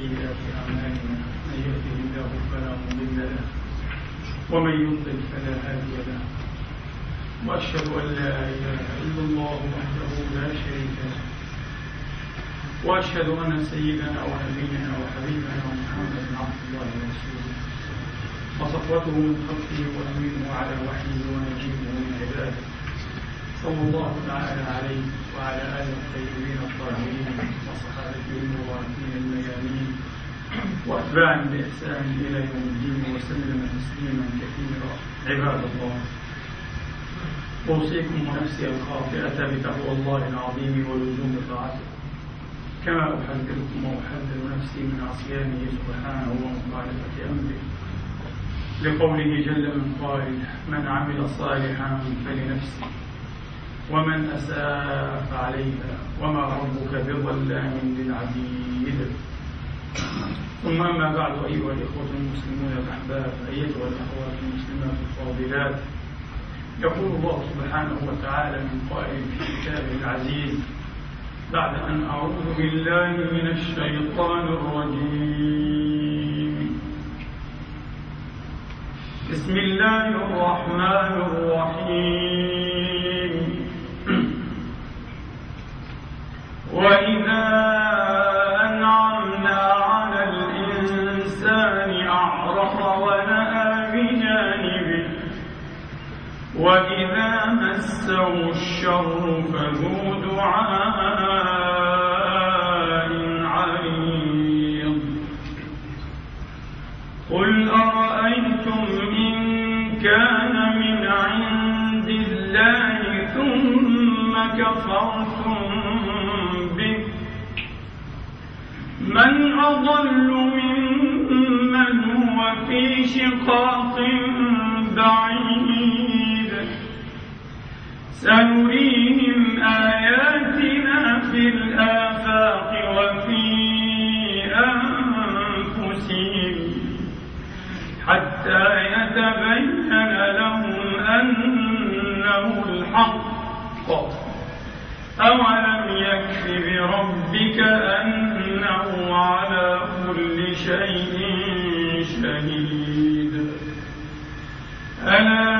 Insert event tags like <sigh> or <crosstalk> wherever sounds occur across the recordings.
أعمالنا من فلا مضل له ومن يضلل فلا هادي له. وأشهد أن لا إله إلا الله وحده لا شريك له. وأشهد أن سيدنا ونبينا وحبيبنا محمدا عبد الله ورسوله. وصفوته من خلقه وأمينه على وحيه ونجيبه من عباده. صلى الله تعالى عليه وعلى آله الطيبين الطاهرين وصحابته المباركين الميامين. وأتباعهم بإحسان إلى يوم الدين وسلم تسليما كثيرا. عباد الله أوصيكم ونفسي الخاطئة بتقوى الله العظيم ولزوم طاعته. كما أحذركم وأحذر نفسي من عصيانه سبحانه ومخالفة أمره. لقوله جل من قائل من عمل صالحا فلنفسه. ومن أساء فعليها وما ربك بظلام للعبيد. ثم أما بعد أيها الإخوة المسلمون الأحباب أيتها الأخوات المسلمات الفاضلات يقول الله سبحانه وتعالى من قائل في كتابه العزيز بعد أن أعوذ بالله من الشيطان الرجيم. بسم الله الرحمن الرحيم. وإذا أنعمنا على الإنسان أعرض ونأى بجانبه وإذا مسه الشر فذو دعاء عريض قل أرأيتم إن كان من عند الله ثم كفرتم به من أضل ممن هو في شقاق بعيد. سنريهم آياتنا في الآفاق وفي أنفسهم حتى يتبين لهم أنه الحق. أولم يكف بربك كل شيء شهيد. ألا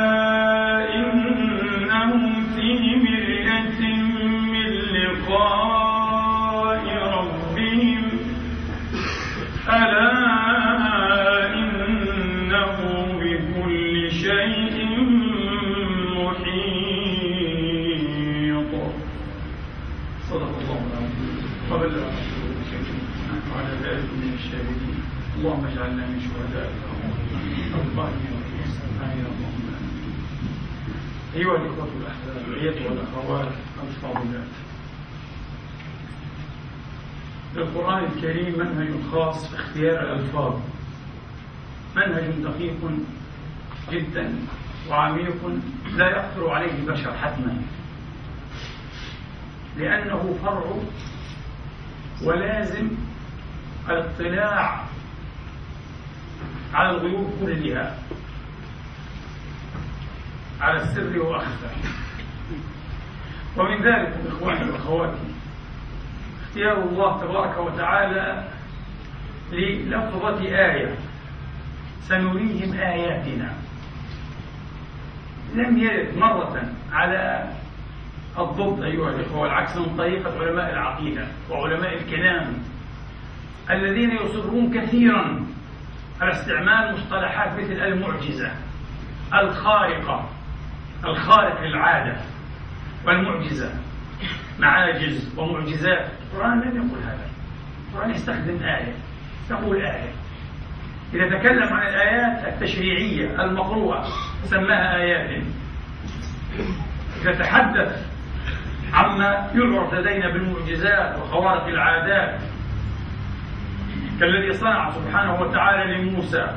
للقران الكريم منهج خاص في اختيار الألفاظ. منهج دقيق جدا وعميق لا يخطر عليه بشر حتما. لأنه فرع ولازم الاطلاع على الغيوب كلها. على السر وأخفى. ومن ذلك إخواني وأخواتي اختيار الله تبارك وتعالى للفظة آية. سنريهم آياتنا. لم يرد مرة على الضد أيها الإخوة والعكس من طريقة علماء العقيدة وعلماء الكلام الذين يصرون كثيرا على استعمال مصطلحات مثل المعجزة الخارقة الخارق للعادة والمعجزة. معاجز ومعجزات. القرآن لم يقل هذا. القرآن يستخدم آية يقول آية. إذا تكلم عن الآيات التشريعية المقروءة سماها آيات. إذا تحدث عما يعرف لدينا بالمعجزات وخوارق العادات كالذي صنع سبحانه وتعالى لموسى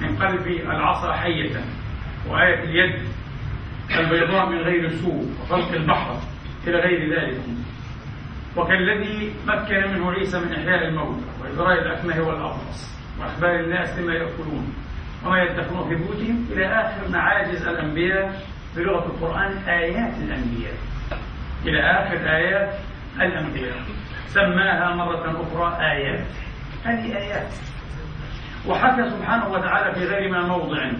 من قلب العصا حية وآية اليد البيضاء من غير سوء وخلق البحر إلى غير ذلك. وكالذي مكن منه عيسى من إحياء الموتى وإبراء الأكمه والأبرص وأخبار الناس بما يأكلون وما يدخرون في بيوتهم إلى آخر معاجز الأنبياء بلغة القرآن آيات الأنبياء. إلى آخر آيات الأنبياء. سماها مرة أخرى آيات. هذه آيات. وحكى سبحانه وتعالى في غير ما موضع.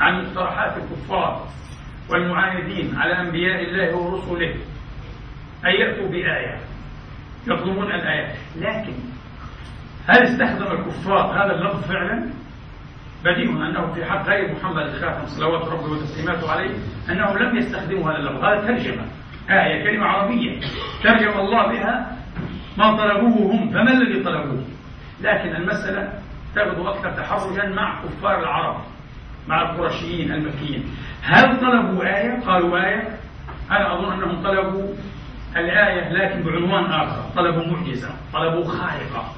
عن مقترحات الكفار والمعاندين على أنبياء الله ورسله. أن يأتوا بآية يطلبون الآيات. لكن هل استخدم الكفار هذا اللفظ فعلا؟ بديع أنه في حق غير محمد الخاتم صلوات ربه وتسليماته عليه أنه لم يستخدموا هذا اللفظ. هذا ترجمة آية كلمة عربية. ترجم الله بها ما طلبوه هم فما الذي طلبوه؟ لكن المسألة تبدو أكثر تحرجا مع كفار العرب. مع القرشيين المكيين. هل طلبوا آية؟ قالوا آية. أنا أظن أنهم طلبوا الآية لكن بعنوان آخر. طلبوا معجزة طلبوا خارقة.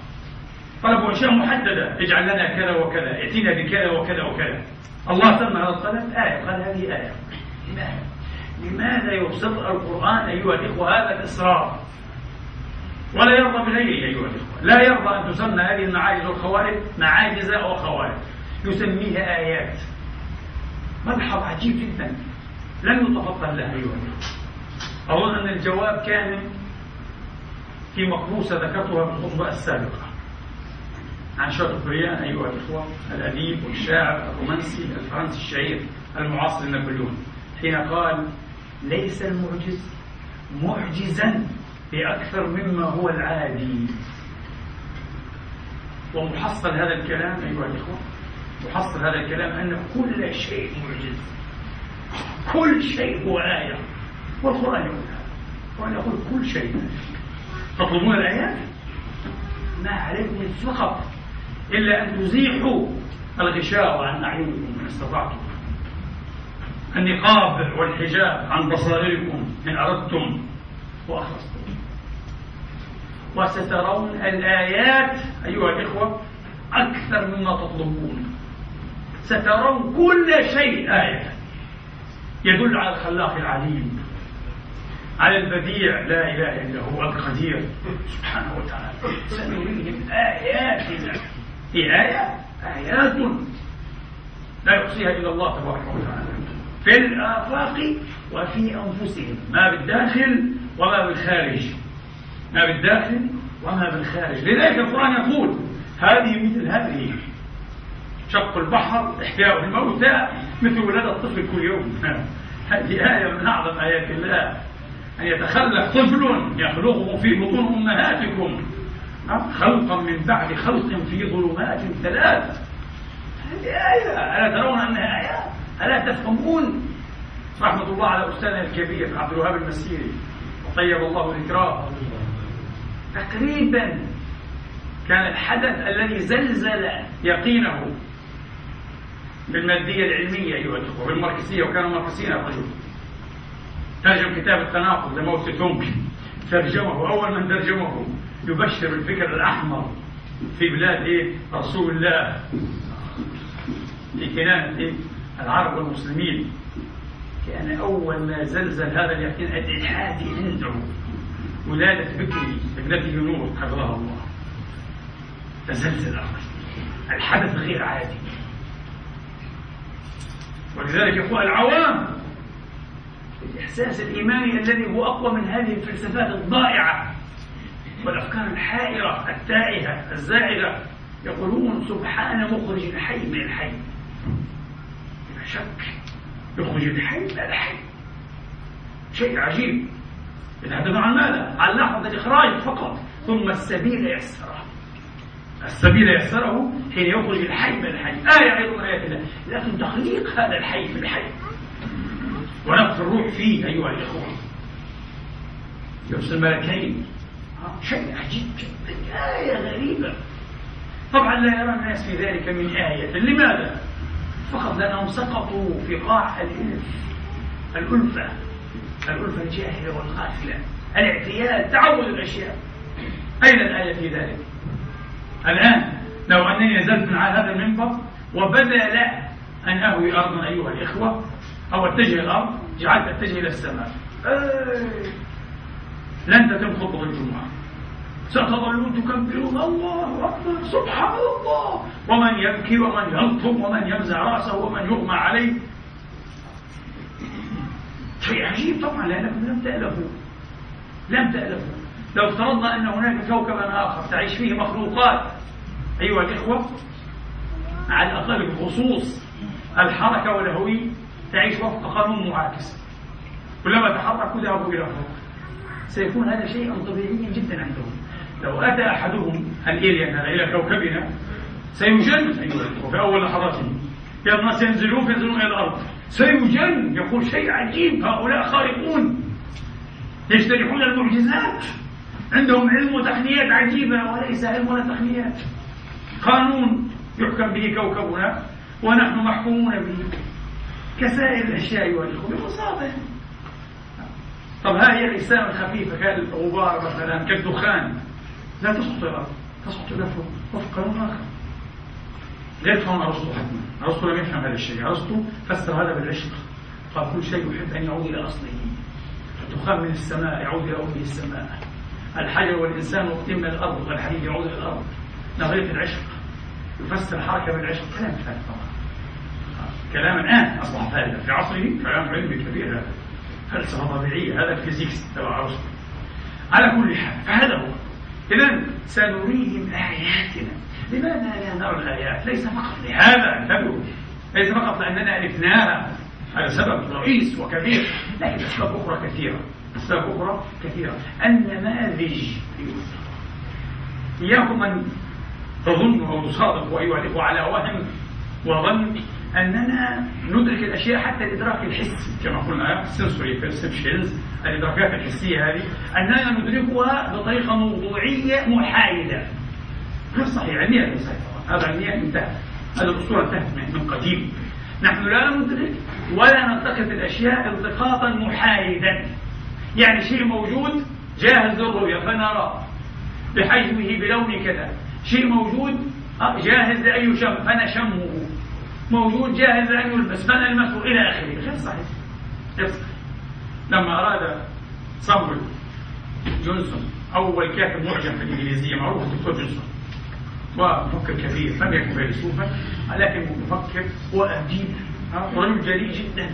طلبوا أشياء محددة. اجعل لنا كذا وكذا ائتنا بكذا وكذا وكذا. الله سمى هذا الطلب آية قال هذه آية. لماذا؟ لماذا يبسط القرآن أيها الإخوة هذا الإصرار ولا يرضى بغيره أيها الإخوة. لا يرضى أن تسمى هذه المعاجز والخوارق معاجز أو خوارق. يسميها آيات. ملحظ عجيب جدا. لم يتفضل لها أيها أظن أن الجواب كان في مقروسة ذكرتها في الخطبة السابقة. عن شاطبريان أيها الإخوة الأديب والشاعر الرومانسي الفرنسي الشهير المعاصر لنابليون حين قال ليس المعجز معجزا بأكثر مما هو العادي. ومحصل هذا الكلام أيها الإخوة محصل هذا الكلام أن كل شيء معجز. كل شيء هو آية. والقرآن يقول هذا. القرآن يقول كل شيء تطلبون الآيات؟ ما عليكم فقط. إلا أن تزيحوا الغشاء عن أعينكم إن استطعتم. النقاب والحجاب عن بصائركم إن أردتم وأخلصتم وسترون الآيات أيها الإخوة أكثر مما تطلبون. سترون كل شيء آية. يدل على الخلاق العليم على البديع لا إله إلا هو القدير سبحانه وتعالى. سنريهم آياتنا في آية آيات. لا يحصيها إلا الله تبارك وتعالى. في الآفاق وفي أنفسهم. ما بالداخل وما بالخارج. ما بالداخل وما بالخارج. لذلك القرآن يقول هذه مثل هذه. شق البحر إحياء الموتى مثل ولادة الطفل كل يوم. هذه آية من أعظم آيات الله. أن يتخلق طفل يخلقه في بطون أمهاتكم. خلقا من بعد خلق في ظلمات ثلاث. هذه آية. ألا ترون أنها آية؟ ألا تفهمون؟ رحمة الله على أستاذنا الكبير عبد الوهاب المسيري. وطيب الله ذكراه. تقريبا كان الحدث الذي زلزل يقينه. بالمادية العلمية أيها الأخوة بالماركسية وكانوا ماركسيين الرجل ترجم كتاب التناقض لموت تونك ترجمه أول من ترجمه يبشر بالفكر الأحمر في بلاد رسول الله في كنانة العرب والمسلمين. كان أول ما زلزل هذا اليقين الإلحادي عنده. ولادة بكري ابنته نور حفظها الله. تزلزل الحدث غير عادي. ولذلك يقول العوام الإحساس الإيماني الذي هو أقوى من هذه الفلسفات الضائعة والأفكار الحائرة التائهة الزائدة يقولون سبحان مخرج الحي من الحي. بلا شك يخرج الحي من الحي. شيء عجيب. يتحدث عن ماذا؟ عن لحظة الإخراج فقط. ثم السبيل يسره. السبيل يسره حين يخرج الحي من الحي. آية أيضا من آيات الله. لكن تخليق هذا الحي في الحي. ونفخ الروح فيه أيها الإخوة. يرسل ملكين. شيء عجيب جدا. آية غريبة. طبعا لا يرى الناس في ذلك من آية. لماذا؟ فقط لأنهم سقطوا في قاع الألف الألفة الألفة الجاهلة والغافلة الاعتياد تعود الأشياء. أين الآية في ذلك؟ الآن لو أنني نزلت من على هذا المنبر وبدأ لا أن أهوي أرضا أيها الإخوة أو أتجه الأرض جعلت أتجه إلى السماء. لن تتم خطبة الجمعة. ستظلون تكبرون الله أكبر سبحان الله! ومن يبكي ومن يلطم ومن يمزع رأسه ومن يغمى عليه. شيء عجيب طبعا لأنكم لم تألفوا. لم تألفوا. لو افترضنا أن هناك كوكبا آخر تعيش فيه مخلوقات أيها الإخوة على الأقل بخصوص الحركة والهوية تعيش وفق قانون معاكس. كلما تحركوا ذهبوا إلى فوق سيكون هذا شيئا طبيعيا جدا عندهم. لو أتى أحدهم الإيليان هذا إلى كوكبنا سيجن في أول لحظاته الناس ينزلون ينزلون إلى الأرض. سيجن يقول شيء عجيب هؤلاء خارقون يجترحون المعجزات. عندهم علم وتقنيات عجيبة وليس علم ولا تقنيات قانون يحكم به كوكبنا ونحن محكومون به. كسائر الأشياء والإخوة ببساطة. طب ها هي الأجسام الخفيفة كالغبار مثلا كالدخان. لا تسقط الأرض تسقط إلى فوق وفق قانون آخر غير فهم أرسطو حتما أرسطو لم يفهم هذا الشيء. أرسطو فسر هذا بالعشق. قال كل شيء يحب أن يعود إلى أصله. الدخان من السماء يعود إلى أمه السماء. الحجر والإنسان من الأرض والحديد يعود إلى الأرض. نظرية العشق يفسر الحركة بالعشق. كلام فارغ طبعا. كلام الآن أصبح فارغا. في عصره كلام علمي كبير هذا. فلسفة طبيعية. هذا الفيزيكس تبع أرسطو. على كل حال فهذا هو. إذا سنريهم آياتنا. لماذا لا نرى الآيات؟ ليس فقط لهذا انتبهوا ليس فقط لأننا ألفناها. هذا سبب رئيس وكبير. لكن أسباب أخرى كثيرة. أسباب أخرى كثيرة. النماذج. إياكم أن تظنوا أو تصادقوا أيها الإخوة على وهم وظن أننا ندرك الأشياء حتى الإدراك الحسي كما قلنا sensory perceptions الإدراكات الحسية هذه. أننا ندركها بطريقة موضوعية محايدة. غير صحيح علميا غير صحيح هذا علميا انتهى. هذه الأسطورة انتهت من قديم. نحن لا ندرك ولا نلتقط الأشياء التقاطا محايدا. يعني شيء موجود جاهز للرؤية فنراه بحجمه بلون كذا. شيء موجود آه، جاهز لأن يشم فنشمه موجود جاهز لأن يلبس. فنلمسه إلى آخره. غير صحيح. لما أراد صمويل جونسون أول كاتب معجم في الإنجليزية معروف الدكتور جونسون. ومفكر كبير لم يكن فيلسوفا لكن مفكر وأديب ورجل جليل جدا.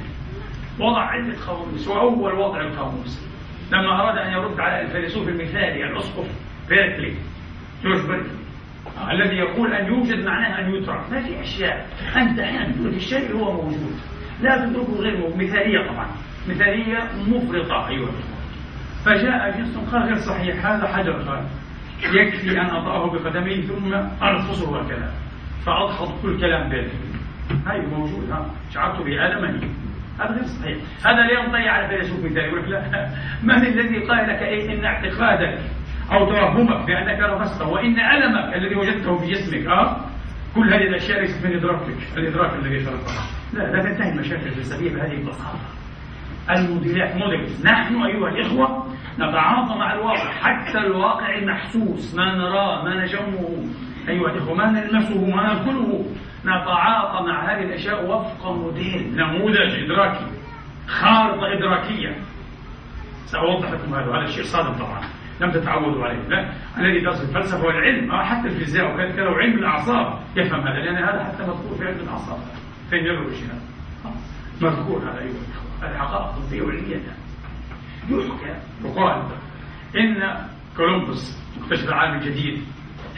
وضع عدة قواميس وأول وضع القاموس. لما أراد أن يرد على الفيلسوف المثالي الأسقف بيركلي جورج بيركلي الذي يقول أن يوجد معناه أن يدرك. ما في أشياء. أنت أحيانا تدرك الشيء هو موجود. لا تدركه غير موجود. مثالية طبعا. مثالية مفرطة أيها فجاء جنس قال غير صحيح. هذا حجر قال يكفي أن أضعه بقدمي ثم أرفصه هكذا فأضحض كل كلام ذلك هاي موجود ها. شعرت بألمني هذا غير صحيح. هذا لا ينطي على فيلسوف مثالي يقول لا. من الذي قال لك إيه إن اعتقادك أو توهمك بأنك رفضته وإن ألمك الذي وجدته في جسمك أه؟ كل هذه الأشياء ليست من إدراكك. الإدراك الذي خلقها لا لا تنتهي المشاكل الفلسفية بهذه البساطة. الموديلات موديلز نحن أيها الإخوة نتعاطى مع الواقع. حتى الواقع المحسوس ما نراه ما نشمه أيها الإخوة ما نلمسه ما نأكله. نتعاطى مع هذه الأشياء وفق موديل نموذج إدراكي خارطة إدراكية. سأوضح لكم هذا هذا الشيء صادم طبعا. لم تتعودوا عليه. لا الذي درس الفلسفة والعلم آه حتى الفيزياء وكذا كذا وعلم الأعصاب. يفهم هذا لأن هذا حتى مذكور في علم الأعصاب. فين يروي الشيء هذا؟ مذكور هذا أيها الإخوة هذه حقائق طبية وعلمية. يحكى يقال إن كولومبوس مكتشف العالم الجديد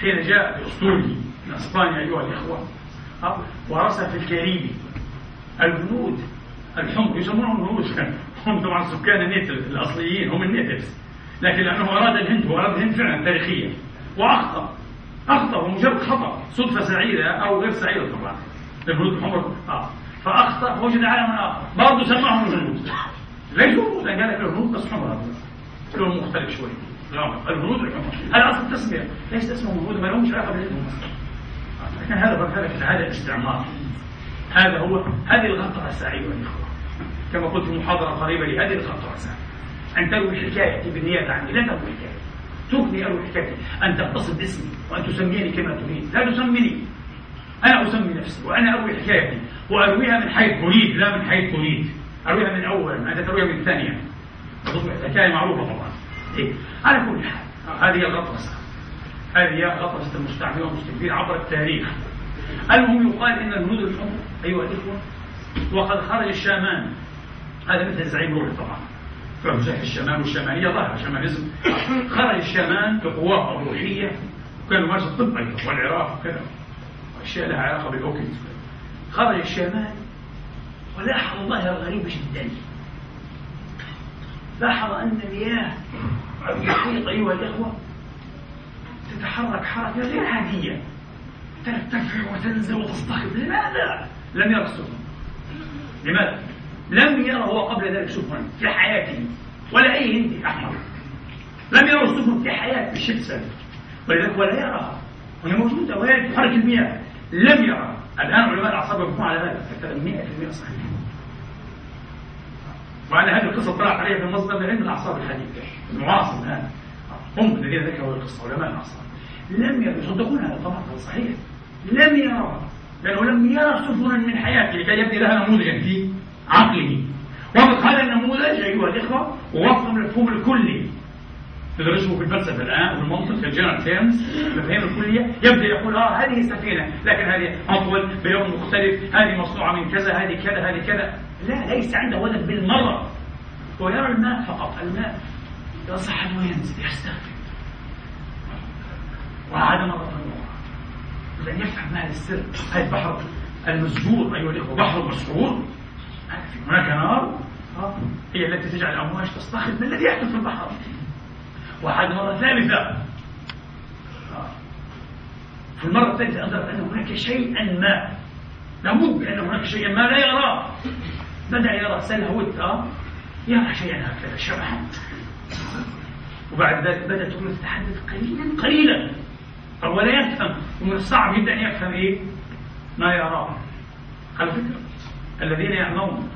حين جاء بأسطوله من أسبانيا أيها الإخوة ورسى في الكاريبي. الهنود الحمر يسمونهم الهنود. <laughs> هم طبعا سكان ال native الأصليين هم ال natives لكن لأنه أراد الهند وأراد الهند فعلا تاريخيا. وأخطأ أخطأ مجرد خطأ صدفة سعيدة أو غير سعيدة طبعا. الهنود الحمر آه فأخطأ فوجد عالما آخر برضه سماهم الهنود. ليش هنود؟ قال لك الهنود بس حمر لون مختلف شوي. الهنود الحمر هذا أصل التسمية ليش اسمهم هنود ما لهمش علاقة بالهند. لكن هذا هذا هذا الاستعمار. هذا هو هذه الغطرسة أيها الإخوة كما قلت في محاضرة قريبة لي هذه الغطرسة أن تروي حكايتي بالنيابة عني لا تروي حكايتي تغني أروي حكايتي أن تتصل باسمي وأن تسميني كما تريد. لا تسميني. أنا أسمي نفسي وأنا أروي حكايتي. وأرويها من حيث أريد لا من حيث تريد أرويها من أول أنت ترويها من ثانية. حكاية معروفة طبعا. إيه؟ على كل حال هذه الغطرسة هذه غطرسة المستعمرين والمستكبرين عبر التاريخ. المهم يقال إن الهنود الحمر أيها الإخوة وقد خرج الشامان. هذا مثل زعيم روحي طبعا. فمسح الشمال والشمالية ظهر شماليزم خرج الشمال بقواه الروحية وكانوا مارس الطب أيضا والعراق وكذا. أشياء لها علاقة بالأوكيد. خرج الشمال ولاحظ ظاهرة غريبة جدا. لاحظ أن مياه المحيط أيها الإخوة تتحرك حركة غير عادية. ترتفع وتنزل وتصطخب لماذا؟ لم يرى السفن لماذا؟ لم يرى هو قبل ذلك سفنا في حياته ولا أي هندي أحمر. لم يرى السفن في حياة الشمس ولذلك ولا يراها وهي موجودة وهي تحرك المياه. لم يرى الآن علماء الأعصاب يقولون على هذا. 100% صحيح. وعلى هذه القصة طلعت عليها في المصدر من علم الأعصاب الحديثة. المعاصر الآن. هم الذين ذكروا القصة علماء الأعصاب لم يصدقون هذا طبعا صحيح. لم يرى. لأنه لم يرى سفنا من حياته. لكي يبني لها نموذجا في عقله وقد هذا النموذج أيها الإخوة ووفق المفهوم الكلي. تدرسه في الفلسفة الآن والمنطق في الجنرال تيرمز المفاهيم الكلية. يبدأ يقول آه هذه سفينة لكن هذه أطول بلون مختلف هذه مصنوعة من كذا هذه كذا هذه كذا. لا ليس عنده ولد بالمرة. هو يرى الماء فقط. الماء يصح أنه ينزل يستخدم وعاد مرة أخرى. لن يفهم هذا السر هذا البحر المسجور أيها الإخوة بحر مسحور هناك نار. هي التي تجعل الأمواج تصطخب ما الذي يحدث في البحر. وعاد مرة ثالثة. في المرة الثالثة أدرك أن هناك شيئا ما. لابد أن هناك شيئا ما لا يراه بدأ يرى؟ سلهوت يرى شيئا هكذا شبحا. وبعد ذلك بدأت الأمور تتحدث قليلا قليلا. فهو لا يفهم ومن الصعب جدا أن يفهم إيه؟ ما يراه. على فكرة الذين يعمون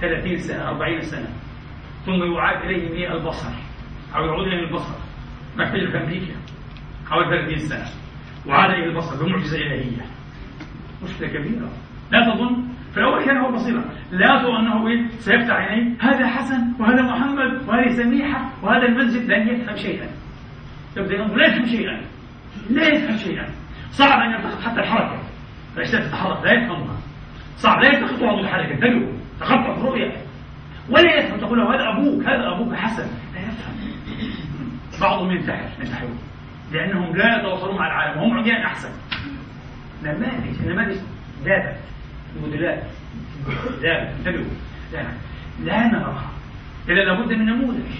30 سنة 40 سنة ثم يعاد إليهم إيه البصر أو يعود إليهم البصر. ما في أمريكا حوالي 30 سنة. وعاد إليه البصر بمعجزة إلهية. مشكلة كبيرة. لا تظن في كان هو بصيرا لا تظن أنه إيه سيفتح عينيه. هذا حسن وهذا محمد وهذه سميحة وهذا المسجد لن يفهم شيئا. يبدأ ينظر لا يفهم شيئا. لا يفهم شيئا. صعب أن يلتقط حتى الحركة. الأشياء تتحرك لا يفهمها صعب لا يلتقطها متحركة انتبهوا تخطط الرؤية ولا يفهم. تقول له هذا أبوك هذا أبوك حسن. لا يفهم. بعضهم ينتحر ينتحرون. لأنهم لا يتواصلون مع العالم. وهم عميان أحسن. نماذج نماذج ذابت انتبهوا لا نراها إذا لابد من نموذج.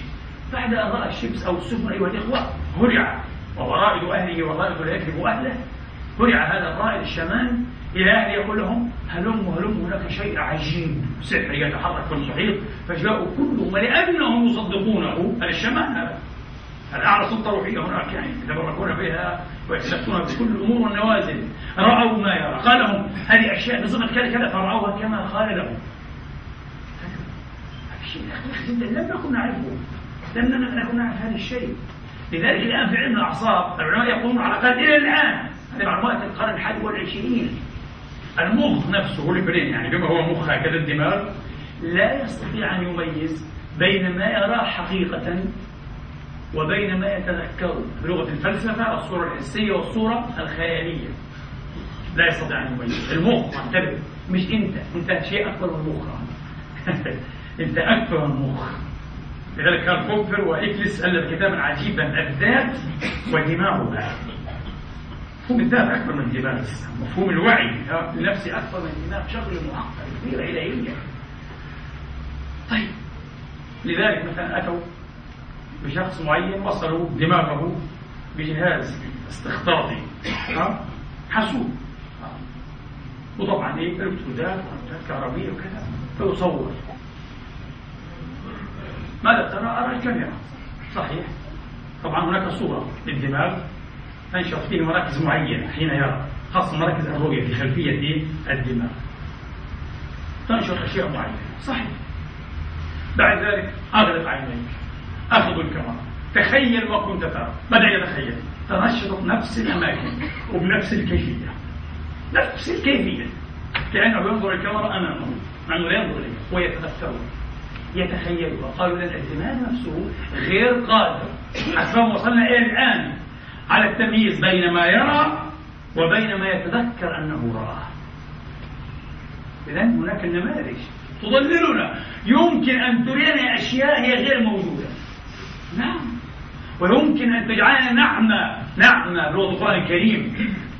بعد أن رأى الشمس أو السفن أيها الإخوة هرع. وهو رائد أهله والرائد لا يكذب أهله. هرع هذا الرائد الشمال. إلى أهله يقول لهم هلم هلم هناك شيء عجيب. سحر يتحرك في المحيط فجاءوا كلهم ولأنهم يصدقونه الشمال هذا. الأعلى سلطة روحية هناك يعني يتبركون بها ويتسكتون بكل الأمور والنوازل. رأوا ما يرى. قال لهم هذه أشياء بصفة كذا كذا فرأوها كما قال لهم. شيء جدا لم نكن نعرفه لم نكن نعرف هذا الشيء. لذلك الآن في علم الأعصاب العلماء يقولون على الأقل إلى الآن هذه معلومات القرن الحادي والعشرين المخ نفسه البرين يعني بما هو مخ هكذا الدماغ لا يستطيع أن يميز بين ما يراه حقيقة وبين ما يتذكره بلغة الفلسفة الصورة الحسية والصورة الخيالية. لا يستطيع أن يميز. المخ انتبه مش أنت. أنت شيء أكبر من المخ. <laughs> أنت أكبر من المخ. لذلك كان بوبر وإكليس ألف كتابا عجيبا الذات ودماغها مفهوم الذات أكبر من الدماغ مفهوم الوعي النفسي أكبر من الدماغ شغل معقد. كبيرة إلهية طيب. لذلك مثلا أتوا بشخص معين وصلوا دماغه بجهاز استخطاطي. حاسوب. وطبعا إيه؟ إلكترودات كهربية وكذا. فيصور. ماذا ترى؟ أرى الكاميرا. صحيح. طبعا هناك صورة للدماغ. تنشط فيه مراكز معينة حين يرى خاصة مراكز الرؤية في خلفية الدماغ. تنشط أشياء معينة. صحيح. بعد ذلك أغلق عينيك. أخذ الكاميرا تخيل ما كنت ترى. بدأ يتخيل تنشط نفس الأماكن وبنفس الكيفية. نفس الكيفية. كأنه ينظر الكاميرا أمامه. مع أنه لا ينظر إليه ويتأثر يتخيلها. قالوا لنا الدماغ نفسه غير قادر. حسب وصلنا إلى الآن على التمييز بين ما يرى وبين ما يتذكر أنه رآه. إذا هناك النماذج تضللنا يمكن أن ترينا أشياء هي غير موجودة. نعم. ويمكن أن تجعلنا نعمة نعمة بلغة القرآن الكريم.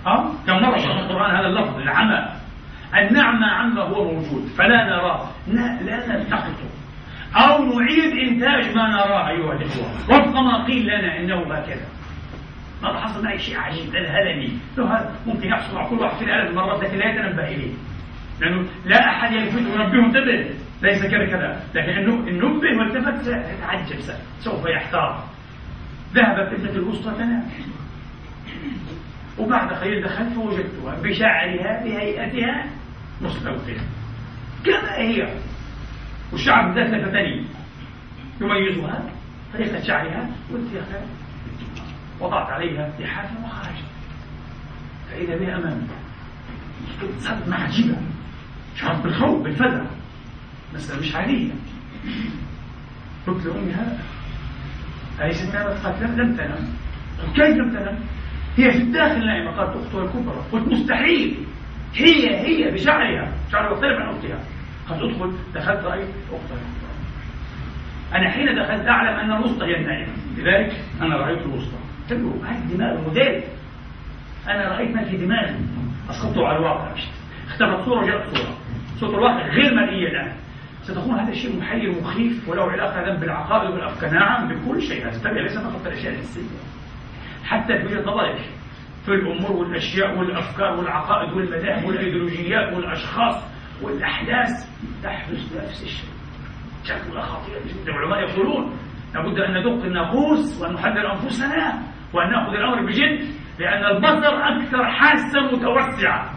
أه؟ كم مرة في القرآن هذا اللفظ العمى. النعمة عما هو موجود فلا نراه لا نلتقطه. أو نعيد إنتاج ما نراه أيها الإخوة. وفق ما قيل لنا إنه هكذا. ماذا حصل معي شيء عجيب أذهلني لو هذا ممكن يحصل مع كل واحد في الآلاف المرات لكن لا يتنبه إليه. لأنه لا أحد يلفت وينبهه انتبه. ليس كذا لكن إنه نبه والتفت سيتعجب سوف يحتار. ذهبت ابنة الوسطى تنام. وبعد قليل دخلت فوجدتها بشعرها بهيئتها مستوفية كما هي. والشعر ذات لفتني يميزها طريقة شعرها خالد وضعت عليها لحافا وخرجت فإذا بها أمامي. صدمة عجيبة شعرت بالخوف بالفزع مسألة مش عادية. قلت لأمي هذا أليست نامت قالت لم تنم. كيف لم تنم؟ هي في الداخل نائمة قالت أختها الكبرى قلت مستحيل. هي هي بشعرها. شعرها يختلف عن أختها. قد أدخل. دخلت رأيت أختها. الكبرى أنا حين دخلت أعلم أن الوسطى هي النائمة. لذلك أنا رأيت الوسطى. انتبهوا هاي الدماغ موديل أنا رأيت ما في دماغي. أسقطته على الواقع. اختفت صورة وجاءت صورة. صورة الواقع غير مرئية الآن. ستكون هذا الشيء محير ومخيف وله علاقة بالعقائد والأفكار. نعم بكل شيء. هذا ليس فقط في الأشياء الحسية حتى في نظرك في الأمور والأشياء والأفكار والعقائد والمذاهب والأيديولوجيات والأشخاص والأحداث. تحدث نفس الشيء. شكلها خطير جدا. العلماء يقولون لابد أن ندق الناقوس وأن نحذر أنفسنا وأن نأخذ الأمر بجد لأن البصر أكثر حاسة متوسعة.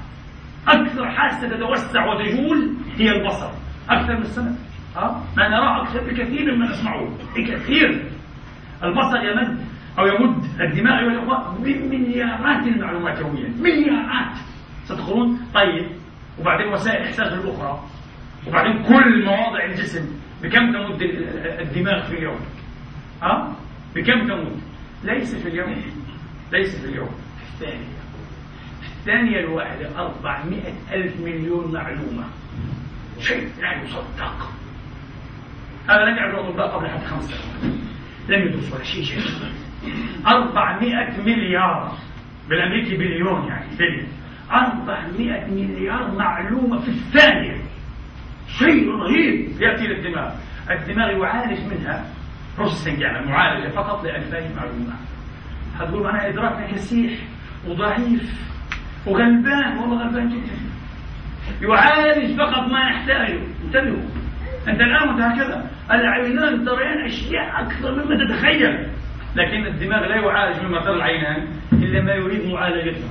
أكثر حاسة تتوسع وتجول هي البصر. أكثر من السمع أه؟ ما نراه أكثر بكثير مما نسمعه بكثير. البصر يمد أو يمد الدماغ أيها الأخوة بمليارات المعلومات يوميا. مليارات. تدخلون طيب. وبعدين وسائل الإحساس الأخرى. وبعدين كل مواضع الجسم. بكم تمد الدماغ في اليوم؟ ها؟ بكم تمد؟ ليس في اليوم. ليس في اليوم. في الثانية. في الثانية الواحدة. 400 ألف مليون معلومة. شيء لا يصدق. هذا لم يعرف الأطباء قبل حتى خمس سنوات. لم يدرس ولا شيء. شيء. 400 مليار. بالأمريكي بليون يعني بليون. 400 مليار معلومة في الثانية. شيء رهيب. يأتي للدماغ الدماغ. يعالج منها بروسيسنج يعني معالجة فقط لألفين معلومة هتقول معناها إدراكنا كسيح وضعيف وغلبان والله غلبان جدا. يعالج فقط ما يحتاجه. انتبهوا. أنت الآن هكذا. العينان ترين أشياء أكثر مما تتخيل. لكن الدماغ لا يعالج مما ترى العينان إلا ما يريد معالجته.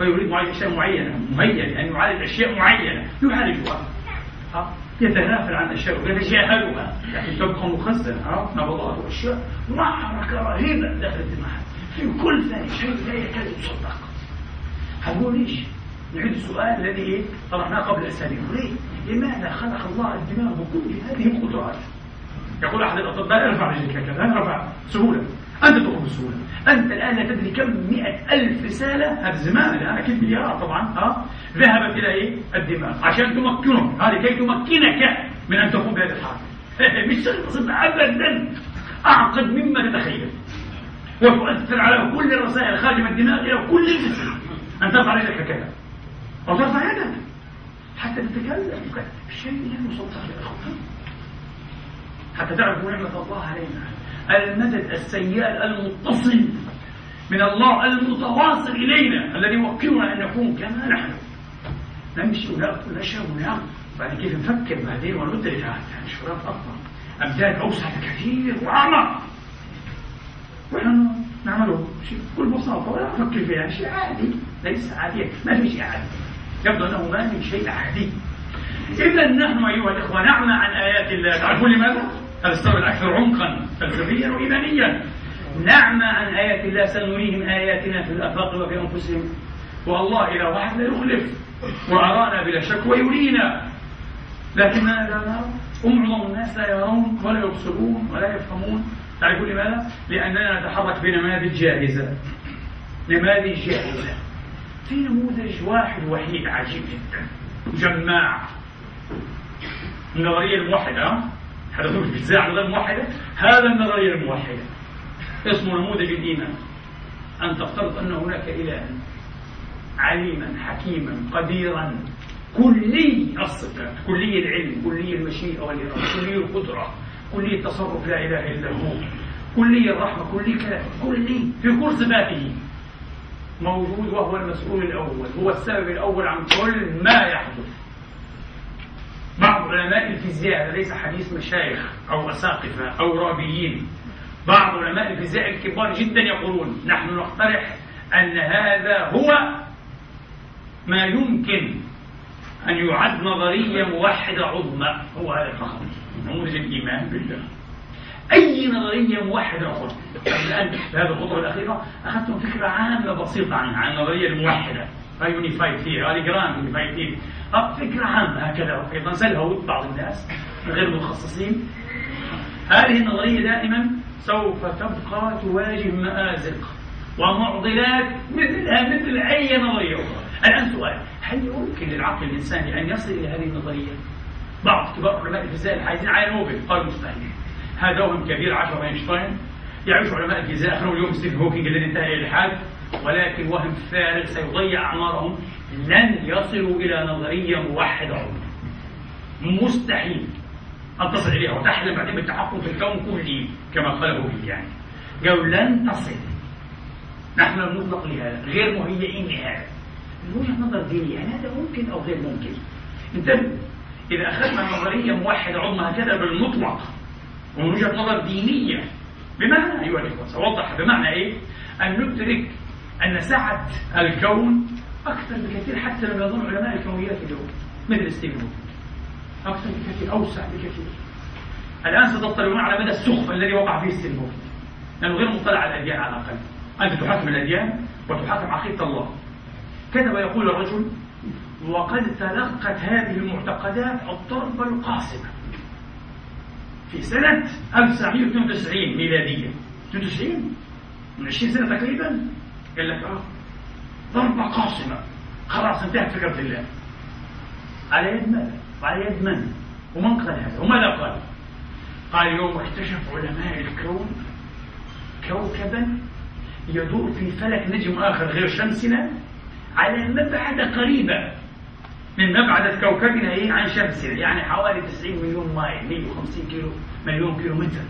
ويريد معالجة أشياء معينة مهيئة أن يعالج أشياء معينة. يعالجها. يتنافل عن أشياء ويتجاهلها لكن تبقى مخزنة نبضات وأشياء معركة رهيبة داخل الدماغ. في كل شيء لا يكاد يصدق هقول ليش؟ نعيد السؤال الذي طرحناه قبل أسابيع. ليه؟ لماذا خلق الله الدماغ بكل هذه القدرات؟ يقول أحد الأطباء ارفع رجلك هكذا أنا رفع سهولة. أنت تقوم بسهولة. أنت الآن لا تدري كم مئة ألف رسالة هذا زمان الآن أكيد مليارات طبعا ها؟ ذهبت إلى إيه؟ الدماغ. عشان تمكنه هذه كي تمكنك من أن تقوم بهذه الحركة. مش شيء أبدا. أعقد مما تتخيل وتؤثر على كل الرسائل من الدماغ إلى كل الجسم. أن ترفع رجلك هكذا. أو ترفع يدك. حتى تتكلم. شيء لا يصدق يا أخوان حتى تعرفوا نعمة الله علينا. المدد السيال المتصل من الله المتواصل إلينا الذي يوكلنا أن نكون كما نحن. نمشي ونأكل ونشرب وننام بعد كيف نفكر بعدين وندرك يعني شراب أكبر أمداد أوسع كثير وأعمق. ونحن نعمله بكل بساطة. ولا نفكر فيها. شيء عادي. ليس عادي ما في شيء عادي. يبدو أنه ما من شيء عادي. إذا نحن أيها الإخوة نعمى عن آيات الله. تعرفون لماذا؟ هذا السبب الأكثر عمقا فلسفيا وإيمانيا. نعمى عن آيات الله سنريهم آياتنا في الآفاق وفي أنفسهم. والله إلى واحد لا يخلف. وأرانا بلا شك ويرينا. لكننا لا نرى ومعظم الناس لا يرون ولا يبصرون ولا يفهمون. تعرفون لماذا؟ لأننا نتحرك بنماذج جاهزة. نماذج جاهزة. في نموذج واحد وحيد عجيب جدا. جماع النظرية الموحدة. هذا هو الجزاء النظرية الموحدة هذا النظرية الموحدة. اسمه نموذج الإيمان. أن تفترض أن هناك إلها عليما حكيما قديرا كلي الصفات كلي العلم كلي المشيئة والإرادة كلي القدرة كلي التصرف لا إله إلا هو كلي الرحمة كلي كلام كلي في كل صفاته. موجود وهو المسؤول الأول هو السبب الأول عن كل ما يحدث. بعض علماء الفيزياء هذا ليس حديث مشايخ أو أساقفة أو رابيين. بعض علماء الفيزياء الكبار جدا يقولون نحن نقترح أن هذا هو ما يمكن أن يعد نظرية موحدة عظمى. هو هذا فقط نموذج الإيمان بالله. أي نظرية موحدة أخرى الآن في هذه الخطوة الأخيرة أخذتم فكرة عامة بسيطة عنها عن النظرية الموحدة unified theory هذه grand unified theory فكرة عامة هكذا. أيضا سلهوا بعض الناس غير متخصصين هذه النظرية دائما سوف تبقى تواجه مآزق ومعضلات مثلها مثل أي نظرية أخرى. الآن سؤال هل يمكن للعقل الإنساني أن يصل إلى هذه النظرية؟ بعض كبار علماء الفيزياء الحائزين على نوبل قالوا مستحيل. هذا وهم كبير عشر أينشتاين. يعيش علماء الفيزياء أخرهم اليوم ستيفن هوكينج الذي انتهى إلى الحاد ولكن وهم فارغ سيضيع أعمارهم. لن يصلوا إلى نظرية موحدة. مستحيل. ان تصل اليها وتحلم بعدين بالتحكم في الكون كله كما قال هوكينج يعني. قالوا لن تصل. نحن المطلق لهذا. غير مهيئين لهذا. من وجهة نظر دينية هل هذا ممكن أو غير ممكن؟ انتبهوا. إذا أخذنا نظرية موحدة عظمى هكذا بالمطلق. ومن وجهه نظر دينية. بمعنى ايها الاخوه سأوضح. بمعنى إيه؟ أن ندرك أن سعة الكون أكثر بكثير حتى لما يظن علماء الكونيات اليوم مثل ستيفن أكثر بكثير أوسع بكثير. الآن ستطلعون على مدى السخف الذي وقع فيه ستيفن لأنه غير مطلع على الأديان على الأقل. أنت تحاكم الأديان وتحاكم عقيدة الله. كذا ويقول الرجل وقد تلقت هذه المعتقدات الضربه القاصمه في سنة 1992 ميلادية 92 من 20 سنة تقريبا قال لك آه ضربة قاصمة خلاص انتهت فكرة الله على يد ماذا؟ وعلى يد من؟ ومن قال هذا؟ وماذا قال؟ قال يوم اكتشف علماء الكون كوكبا يدور في فلك نجم آخر غير شمسنا على مبعد قريبة من مبعد كوكبنا إيه؟ عن شمسنا يعني حوالي 90 مليون مايل 150 كيلو مليون كيلو متر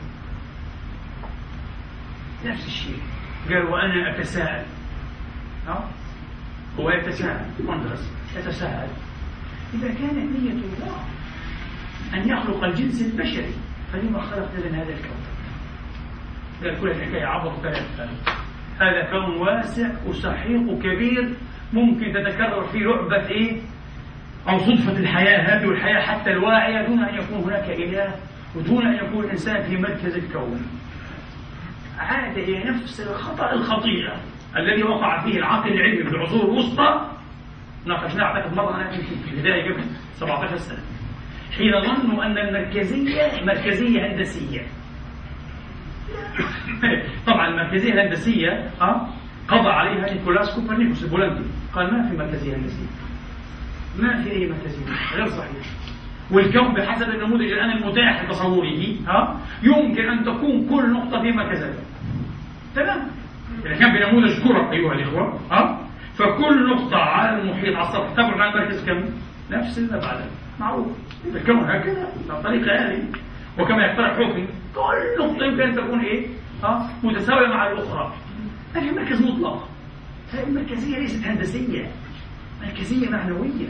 نفس الشيء. قال وأنا أتساءل. ها؟ هو يتساءل. وندرس يتساءل. إذا كانت نية الله أن يخلق الجنس البشري فلما خلق لنا هذا الكوكب؟ قال كل الحكاية عبط ثلاث هذا كون واسع وسحيق وكبير ممكن تتكرر فيه لعبة إيه؟ أو صدفة الحياة هذه والحياة حتى الواعية دون أن يكون هناك إله ودون أن يكون الإنسان في مركز الكون. عاد إلى نفس الخطأ الخطير الذي وقع فيه العقل العلمي في العصور الوسطى. ناقشناه أعتقد مرة أنا في البداية قبل 17 سنة. حين ظنوا أن المركزية مركزية هندسية. <laughs> طبعا المركزية الهندسية قضى عليها نيكولاس كوبرنيكوس البولندي قال ما في مركزية هندسية؟ ما في أي مركزية غير صحيح. والكون بحسب النموذج الآن المتاح لتصوره ها؟ يمكن أن تكون كل نقطة في مركزها تمام؟ إذا كان بنموذج كرة أيها الإخوة ها؟ فكل نقطة على المحيط على السطح تبعد عن المركز كم؟ نفس البعد معروف. الكون هكذا بالطريقة هذه. وكما يقترح هوكينج كل نقطة يمكن أن تكون إيه؟ ها؟ متساوية مع الأخرى. هذه مركز مطلق. هذه المركزية ليست هندسية. مركزية معنوية.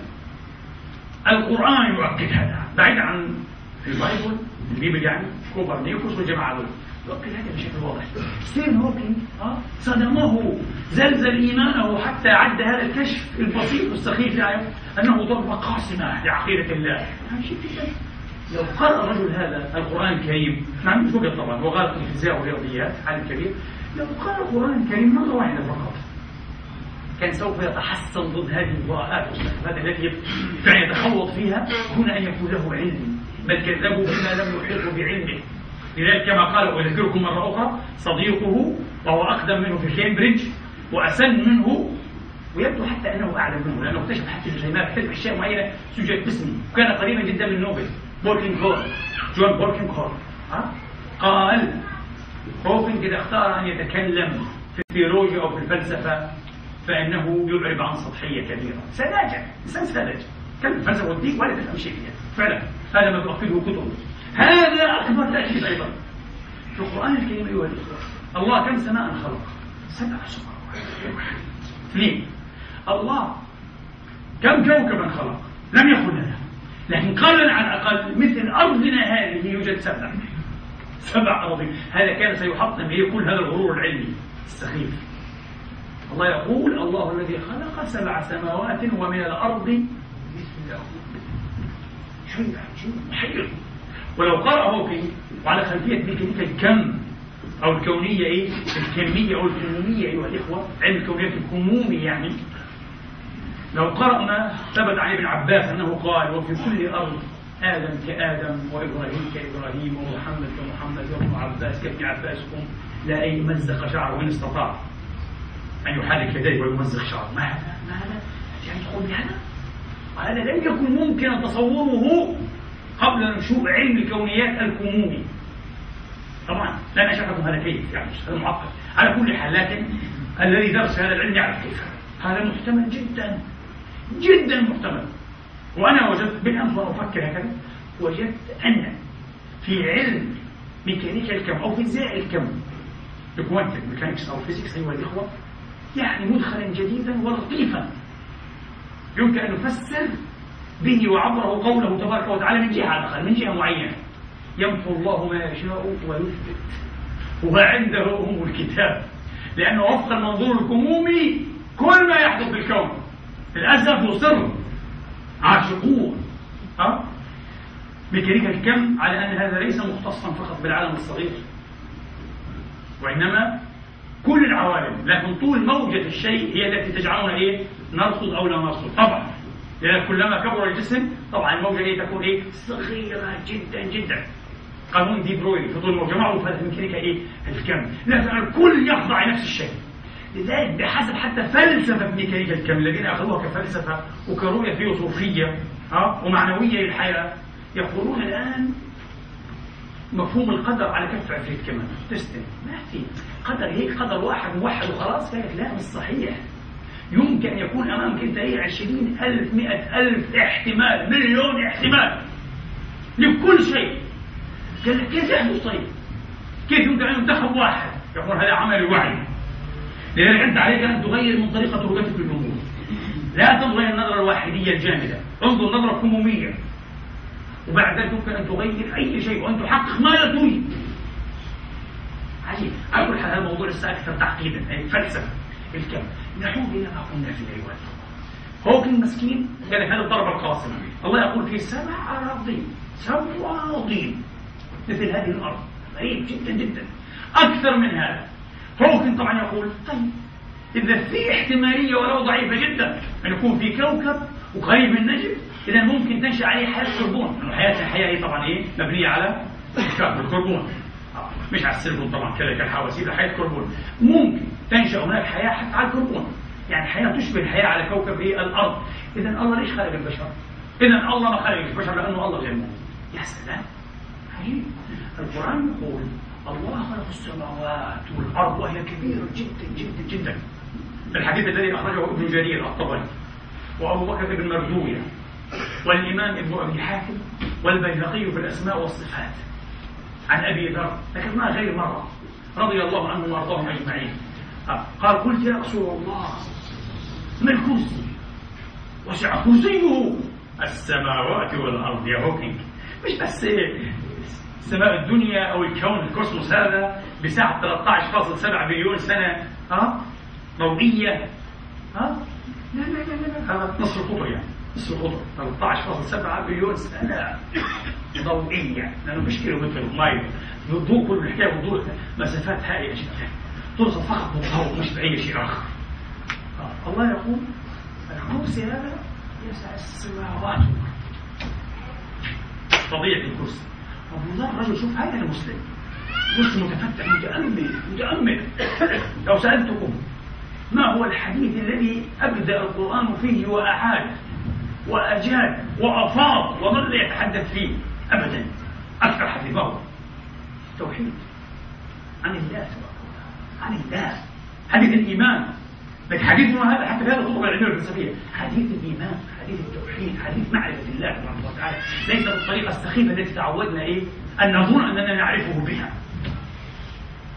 القرآن يؤكد هذا. بعيد عن ال Bible ال Bible يعني كوبرنيكوس والجماعة دول. يؤكد هذا بشكل واضح. ستيفن هوكينج صدمه زلزل إيمانه حتى عد هذا الكشف البسيط والسخيف يعني أنه ضربة قاصمة لعقيدة الله. شيء لو قرأ الرجل هذا القرآن الكريم ما عندوش وقت طبعا هو غارق في الفيزياء والرياضيات عالم كبير. لو قرأ القرآن الكريم مرة واحدة فقط؟ كان سوف يتحصن ضد هذه الهراءات والسخافات التي كان يتخوض فيها دون أن يكون له علم بل كذبوا بما لم يحيطوا بعلمه. لذلك كما قال وأذكركم مرة أخرى صديقه وهو أقدم منه في كامبريدج وأسن منه ويبدو حتى أنه أعلم منه لأنه اكتشف حتى الجسيمات اكتشف أشياء معينة سجلت باسمه. وكان قريبا جدا من نوبل بولكينغهورن جون بولكينغهورن قال هوكينج اذا اختار أن يتكلم في الثيولوجيا أو في الفلسفة. فإنه يعرب عن سطحية كبيرة. سذاجة إنسان سذاجه كلمه الفلسفه والدين ولا تفهم شيء فيها. فعلا هذا ما تؤكده كتب هذا أكبر تأكيد أيضا. في القرآن الكريم أيها الإخوة الله كم سماء خلق؟ سبع سماوات. اثنين. الله كم كوكبا خلق؟ لم يكن لنا. لكن قال على الأقل مثل أرضنا هذه يوجد سبع. سبع أراضي هذا كان سيحطم به كل هذا الغرور العلمي. السخيف الله يقول الله الذي خلق سبع سماوات ومن الأرض. مثله شيء عجيب محير ولو قرأ موكي وعلى خلفية تلك الكم أو الكونية إيه؟ الكمية أو الكمومية أيها الإخوة. علم الكونيات الكمومي يعني. لو قرأنا ثبت عن ابن عباس أنه قال وفي كل أرض آدم كآدم وإبراهيم كإبراهيم ومحمد كمحمد وابن عباس كابن عباسكم لا أي مزق شعره إن استطاع. أن يحرك يديه ويمزق شعره. ما هذا؟ ما هذا؟ يعني تقول بهذا؟ وهذا لم يكن ممكن تصوره قبل نشوء علم الكونيات الكمومي. طبعا لا نشرحكم هذا كيف؟ يعني هذا معقد. على كل حال لكن الذي درس هذا العلم يعرف كيف هذا. محتمل جدا. جدا محتمل. وأنا وجدت بالأمس وأنا أفكر هكذا وجدت أن في علم ميكانيكا الكم أو فيزياء الكم ال quantum mechanics أو physics أيها الإخوة يعني مدخلا جديدا ولطيفا. يمكن أن نفسر به وعبره قوله تبارك وتعالى من جهة على من جهة معينة. يمحو الله ما يشاء ويثبت. وعنده أم الكتاب. لأنه وفق المنظور الكمومي كل ما يحدث في الكون. للأسف يصر عاشقون. أه؟ ميكانيكا الكم على أن هذا ليس مختصا فقط بالعالم الصغير. وإنما كل العوالم لكن طول موجة الشيء هي التي تجعلنا إيه؟ نرصد أو لا نرصد. طبعا. لأن كلما كبر الجسم طبعا الموجة هي تكون إيه؟ صغيرة جدا جدا. قانون دي بروي في طول الموجة معروف هذا ميكانيكا إيه؟ الكم. لكن الكل يخضع لنفس الشيء. لذلك بحسب حتى فلسفة ميكانيكا الكم الذين أخذوها كفلسفة وكرؤية فيلسوفية ها ومعنوية للحياة يقولون الآن مفهوم القدر على كف عفريت كمان. تستن ما في. قدر هيك قدر واحد موحد وخلاص. قالك لا مش صحيح. يمكن أن يكون أمامك أنت ألف مئة ألف احتمال مليون احتمال لكل شيء. قال لك كيف يحدث طيب؟ كيف يمكن أن ينتخب واحد؟ يقول هذا عمل وعي. لذلك أنت عليك أن تغير من طريقة رؤيتك للأمور لا تنظر إلى النظرة الواحدية الجامدة. انظر نظرة كمومية. وبعد ذلك يمكن أن تغير أي شيء وأن تحقق ما لا تريد. عجيب. على كل حال هذا الموضوع لسه أكثر تعقيدا يعني الفلسفة الكم نعود إلى ما قلنا في أيها هوكينج مسكين قال هذا الضربة القاصمة الله يقول في سبع أراضين. سبع أراضين. مثل هذه الأرض. غريب جدا جدا. أكثر من هذا. هوكينج طبعا يقول طيب إذا في احتمالية ولو ضعيفة جدا أن يكون في كوكب وقريب من نجم إذا ممكن تنشأ عليه حياة كربون لأنه حياة الحياة هي طبعا إيه؟ مبنية على الكربون مش على السيليكون طبعا كذا كالحواسيب حياة كربون. ممكن تنشأ هناك حياة حتى على الكربون. يعني حياة تشبه الحياة على كوكب هي الأرض. إذا الله ليش خلق البشر؟ إذا الله ما خلق البشر لأنه الله غير موجود يا سلام. عجيب القرآن يقول الله خلق السماوات والأرض وهي كبيرة جدا جدا جدا. الحديث الذي أخرجه ابن جرير الطبري وأبو بكر بن مردوية. والإمام ابن أبي حاتم والبيهقي في الأسماء والصفات عن أبي ذر ذكرناه غير مرة رضي الله عنهم وأرضاهم أجمعين قال قلت يا رسول الله ما الكرسي وسع كرسيه السماوات والأرض يا هوكينج مش بس سماء الدنيا أو الكون ال cosmos هذا بسعة 13.7 بليون سنة ها ضوئية ها لا لا لا لا هذا نصف القطر يعني القطر 13.7 بليون سنة. ضوئية. لأنه مش كيلو متر mile. الضوء كل الحكاية بالضوء مسافات هائلة جدا. توصل فقط بالضوء مش بأي شيء آخر. الله يقول الكرسي هذا يسع السماوات طبيعة الكرسي. أبو رجل شوف هذا المسلم مسلم. متفتح متأمل متأمل. لو سألتكم ما هو الحديث الذي أبدأ القرآن فيه وأعاد وأجاد وأفاض وظل يتحدث فيه أبدا. أكثر هو التوحيد عن الله عن الله. حديث الإيمان. لكن حديثنا هذا؟ حتى في هذه الخطبة العلمية والفلسفية حديث الإيمان حديث التوحيد حديث معرفة الله سبحانه وتعالى. ليس بالطريقة السخيفة التي تعودنا إيه أن نظن أننا نعرفه بها.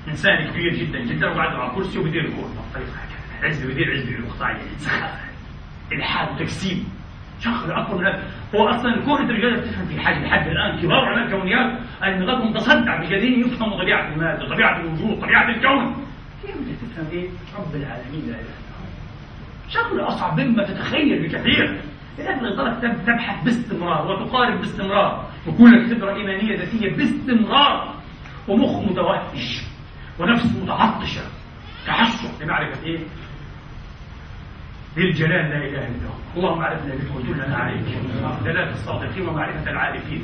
إنسان كبير جدا جدا وقاعد على كرسي وبيدير الكورة. بالطريقة هكذا عزبي بيدير عزبي المقطعية سخافة. إلحاد وتجسيم شخص من هو أصلا الكون أنت مش تفهم في حاجة لحد الآن كبار علماء الكونيات النظام متصدع مش قادرين يفهموا طبيعة المادة طبيعة الوجود طبيعة الكون. كيف تفهم إيه؟ رب العالمين لا إله إلا هو. أصعب مما تتخيل بكثير. لأن لذلك تبحث باستمرار وتقارب باستمرار. وكل لك خبرة إيمانية ذاتية باستمرار. ومخ متوهج ونفس متعطشة. تعشق لمعرفة إيه؟ بالجلال لا إله إلا هو. اللهم عرفنا بك ودلنا عليك. دلالة الصادقين ومعرفة العارفين.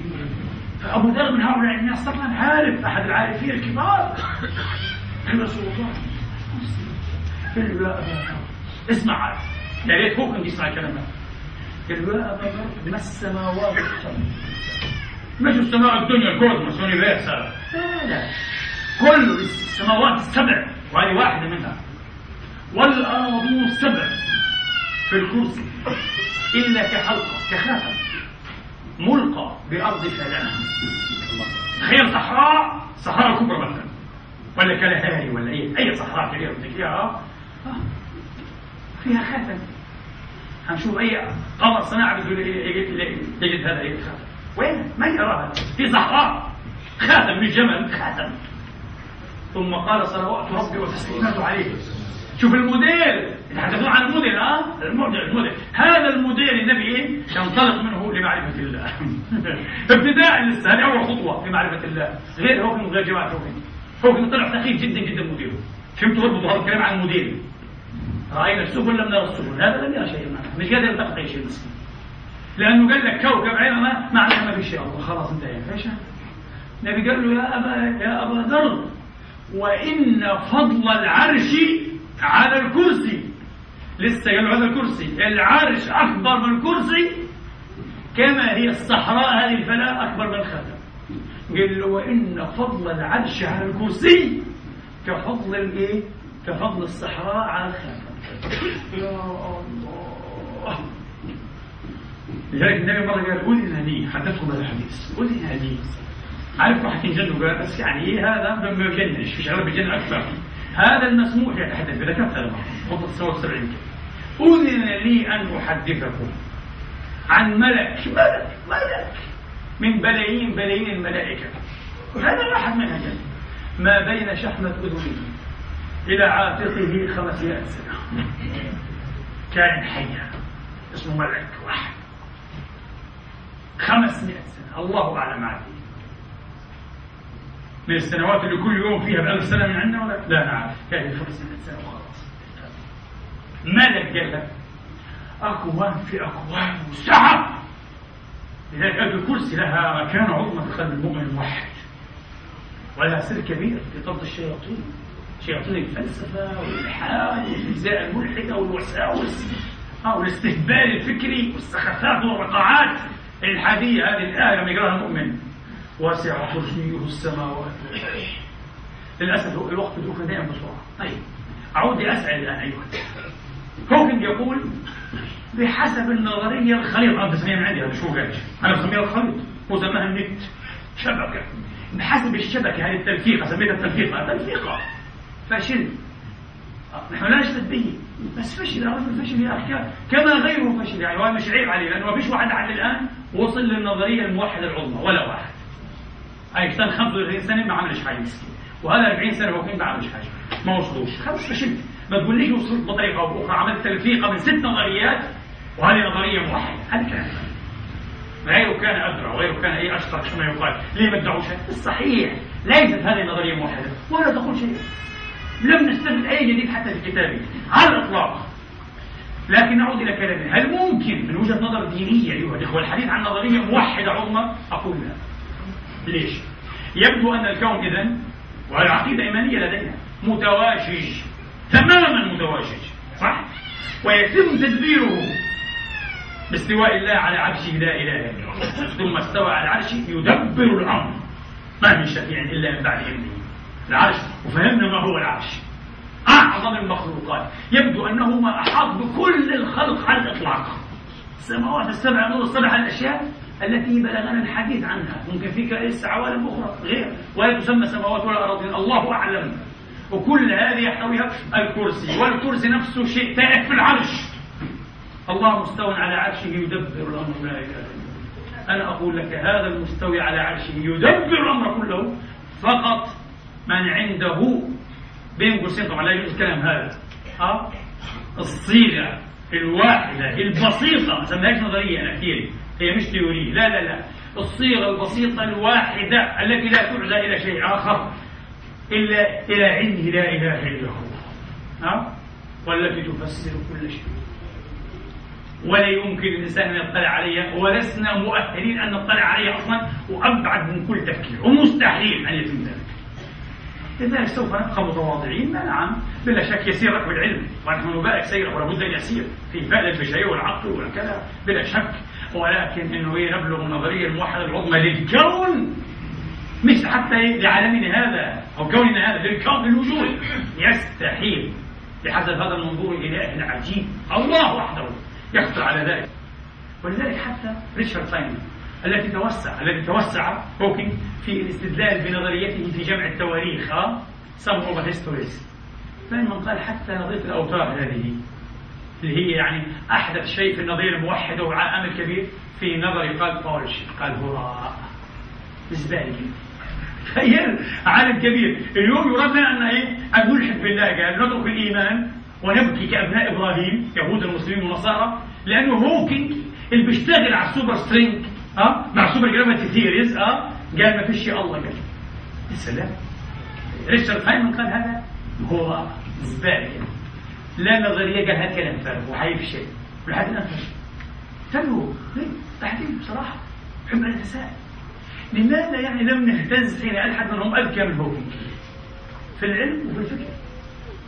فأبو ذر من هؤلاء الناس طبعا عارف أحد العارفين الكبار. رسول الله قال له يا أبا اسمع. عارف يا ريت هو كان يسمع الكلام قال له يا أبا ذر ما السماوات السبع مش السماء الدنيا ال cosmos universe لا لا. كل السماوات السبع وهذه واحدة منها. والأرض السبع في الكرسي إلا كحلقة كخاتم ملقى بأرض فلاة تخيل صحراء صحراء كبرى مثلا ولا كلاهاري ولا أي أي صحراء كبيرة فيها فيها خاتم هنشوف أي قمر صناعي يجد هذا الخاتم وين؟ ما يراها في صحراء. خاتم من جمل خاتم. ثم قال صلوات ربي وتسليماته عليه. شوف الموديل. يتحدثون عن الموديل ها الموديل الموديل. هذا الموديل النبي إيه ينطلق منه لمعرفة الله. <laughs> ابتداء لسه هذه أول خطوة لمعرفه الله. غير هو من غير جماعة هوكن هوكن طلع سخيف جدا جدا موديله فهمتوا هذا الكلام عن الموديل. رأينا السبل لم نرى السبل هذا لم يرى شيء معنا. مش قادر يلتقط أي شيء مسكين لأنه قال لك كوكب عيننا ما في شيء. الله خلاص انتهينا. إيش؟ النبي قال له يا ابا يا أبا ذر وإن فضل العرش على الكرسي. لسه قالوا هذا الكرسي. العرش أكبر من الكرسي. كما هي الصحراء هذه الفلاة أكبر من الخاتم قال له وإن فضل العرش على الكرسي كفضل الإيه؟ كفضل الصحراء على الخاتم يا الله. لذلك النبي مرة قال أذن لي حدثكم هذا الحديث. أذن لي عارفوا حتنجنوا قال بس يعني إيه هذا؟ ما بيجننش في شغله بيجنن أكثر. هذا المسموح يتحدث بذا كم هذا خطة السماء والسبعين أذن لي أن أحدثكم عن ملك. ملك؟ ملك. من بلايين بلايين الملائكة. هذا أحد منها جل ما بين شحمة أذنه إلى عاتقه خمسمائة سنة. كائن حيا اسمه ملك واحد. خمسمائة سنة. الله أعلم عادي من السنوات اللي كل يوم فيها بألف سنة من عندنا ولا؟ لا نعرف كان خمسمائة سنة وخلاص. ملك لك؟ أكوان في أكوان وسعة لذلك الكرسي لها مكان عظمى في قلب المؤمن الموحد ولها سر كبير في طرد الشياطين. شياطين الفلسفة والإلحاد والإجزاء الملحدة والوساوس والاستهبال الفكري والسخافات والرقعات الإلحادية هذه الآية لما يقراها المؤمن. واسع كرسيه السماوات للأسف الوقت بيدوخ دائما بسرعة طيب أعود لأسأل الآن أيها هوكينج يقول بحسب النظرية الخليط أنا بسميها من عندي هذا شو قال أنا بسميها الخليط. هو سماها النت. شبكة. بحسب الشبكة هذه التلفيقة سميتها التلفيقة. تلفيقة فشل نحن لا نشتد به بس فشل الرجل فشل يا أخي. كما غيره فشل. يعني وهذا مش عيب عليه لأنه ما فيش واحد لحد الآن وصل للنظرية الموحدة العظمى ولا واحد. اينشتاين 35 سنة ما عملش حاجة مسكين وهذا 40 سنة هو ما عملش حاجة. ما وصلوش. خلص فشلت ما تقوليش وصلت بطريقة أو بأخرى. عملت تلفيقه من ست نظريات وهذه نظرية موحدة. هذا كلام غيره كان أدرى وغيره كان أي اشطر كما يقال. ليه ما ادعوش الصحيح ليست هذه النظرية موحدة. ولا تقول شيء. لم نستفد أي جديد حتى في كتابي. على الإطلاق. لكن نعود إلى كلامي. هل ممكن من وجهة نظر دينية أيها الإخوة الحديث عن نظرية موحدة عظمى؟ أقول لا. ليش؟ يبدو أن الكون إذن والعقيدة إيمانية لدينا متواشج تماما متواشج ويتم تدبيره باستواء الله على عرشه لا إله إلا ثم استوى على العرش يدبر الأمر. ما من شفيع إلا من بعد إذنه العرش وفهمنا ما هو العرش. أعظم المخلوقات. يبدو أنه ما أحاط بكل الخلق على الإطلاق. السماوات السبع نور السبع الأشياء. التي بلغنا الحديث عنها. ممكن في كائس عوالم أخرى غير. ولا تسمى سماوات ولا الله أعلم. وكل هذه يحتويها الكرسي. والكرسي نفسه شيء تائه في العرش. الله مستوى على عرشه يدبر الأمر. لا إله إلا أنا أقول لك هذا المستوي على عرشه يدبر الأمر كله. فقط من عنده بين قوسين طبعا لا يجوز الكلام هذا. ها الصيغة الواحدة البسيطة. ما سميهاش نظرية أنا كثير هي مش تيوري. لا لا لا. الصيغة البسيطة الواحدة التي لا تعزى إلى شيء آخر إلا إلى علمه لا إله إلا هو. ها والتي تفسر كل شيء. ولا يمكن الإنسان أن يطلع عليها ولسنا مؤهلين أن نطلع عليها أصلا وأبعد من كل تفكير. ومستحيل أن يتم ذلك. لذلك سوف نبقى متواضعين نعم بلا شك يسير ركب العلم ونحن نبارك سيره ولا بد أن يسير في فائدة البشرية والعقل والكذا بلا شك. ولكن انه يبلغ النظرية الموحدة العظمى للكون مش حتى لعالمنا هذا أو كوننا هذا للكون للوجود. يستحيل. بحسب هذا المنظور الإلهي العجيب. الله وحده يقدر على ذلك. ولذلك حتى ريتشارد فاينمان التي توسع الذي توسع هوكينج في الاستدلال بنظريته في جمع التواريخ ها some of histories فإنما قال حتى نظرية الأوتار هذه اللي هي يعني أحدث شيء في النظرية الموحدة وعامل كبير في نظري قال بولش قال هراء زبالة تخيل عالم كبير. اليوم يراد لنا أن إيه؟ أن نلحد بالله قال نترك الإيمان ونبكي كأبناء إبراهيم يهود المسلمين والنصارى لأنه هوكينج اللي بيشتغل على السوبر سترينج آه؟ مع سوبر جرافيتي ثيريز آه؟ قال ما فيش الله قال. السلام ريتشارد هايمان قال هذا هو زباله لا نظرية قال كلام فارغ وحيفشل ولحد الان فشل تنو تحديد بصراحة. بحب ان اتساءل لماذا يعني لم نهتز حين ألحد منهم أذكى من هوكينج في العلم وفي الفكر.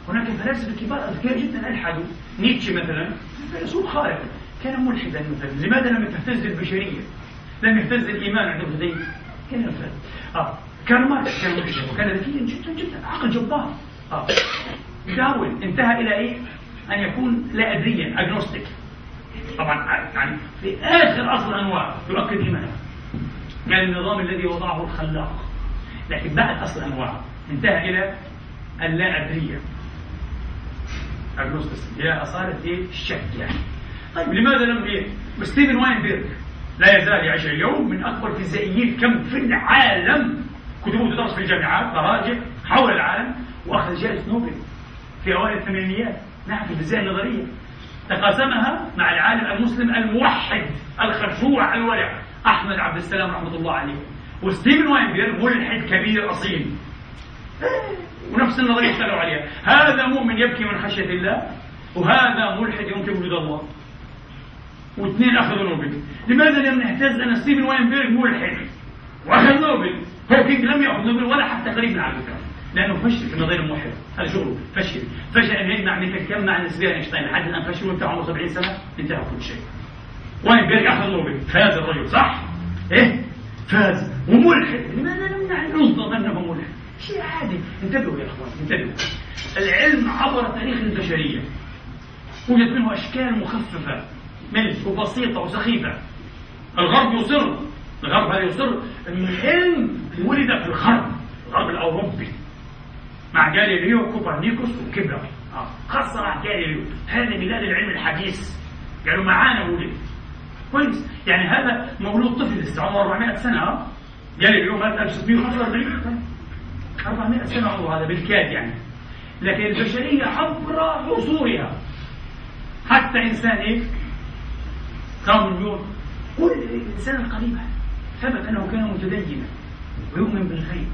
هناك فلاسفة كبار أذكياء جدا ألحدوا. نيتشه مثلا. فيلسوف خارق. كان ملحدا مثلا. لماذا لم تهتز البشرية؟ لم يهتز الإيمان عند ابن كان يفهم آه. كان ماركس كان ملحدا وكان ذكيا جدا جدا. عقل جبار. آه. داروين انتهى إلى إيه؟ أن يكون لا ادريا agnostic طبعا يعني في آخر أصل الانواع يؤكد إيمانه. كان النظام الذي وضعه الخلاق. لكن بعد أصل الانواع انتهى إلى اللا ادريه agnostic هي اصاله إيه؟ الشك يعني. طيب لماذا لم إيه؟ ستيفن واينبيرغ لا يزال يعيش اليوم من أكبر فيزيائيين الكم في العالم. كتبه تدرس في الجامعات مراجع حول العالم وأخذ جائزة نوبل. في أوائل الثمانينيات. نعم في الفيزياء النظريه تقاسمها مع العالم المسلم الموحد الخشوع الورع أحمد عبد السلام رحمة الله عليه. وستيفن واينبيرغ ملحد كبير أصيل. ونفس النظرية اشتغلوا عليها. هذا مؤمن يبكي من خشية الله وهذا ملحد ينكر وجود الله. واثنين أخذوا نوبل. لماذا لم نهتز أن ستيفن واينبيرغ ملحد وأخذ نوبل؟ هوكينج لم يأخذ نوبل ولا حتى قريب على فكرة. لأنه فشل في النظريه الموحده هذا شغله فشل. فشل أن يجمع مثل كم مع نسبية أينشتاين. لحد الآن فشل وانت عمره 70 سنة انتهى كل شيء. واينبيرغ أخذ نوبل؟ فاز الرجل صح؟ إيه؟ فاز. وملحد. لماذا لم نظن أنه ملحد؟ شيء عادي. انتبهوا يا إخوان انتبهوا. العلم عبر تاريخ البشرية. وجد منه أشكال مخففة. ملك وبسيطة وسخيفة. الغرب يصر. الغرب هذا يصر. أن العلم ولد في الغرب. الغرب الأوروبي. مع جاليليو وكوبرنيكوس وكبلر آه. خاصة مع جاليليو هذا ميلاد العلم الحديث. قالوا معانا ولد. كويس. يعني هذا مولود طفل لسه عمره 400 سنة. آه. جاليليو مات 1645 400 سنة عمره هذا بالكاد يعني. لكن البشرية عبر عصورها حتى إنسان إيه؟ كان مليون كل الإنسان القريب ثبت أنه كان متدينا. ويؤمن بالغيب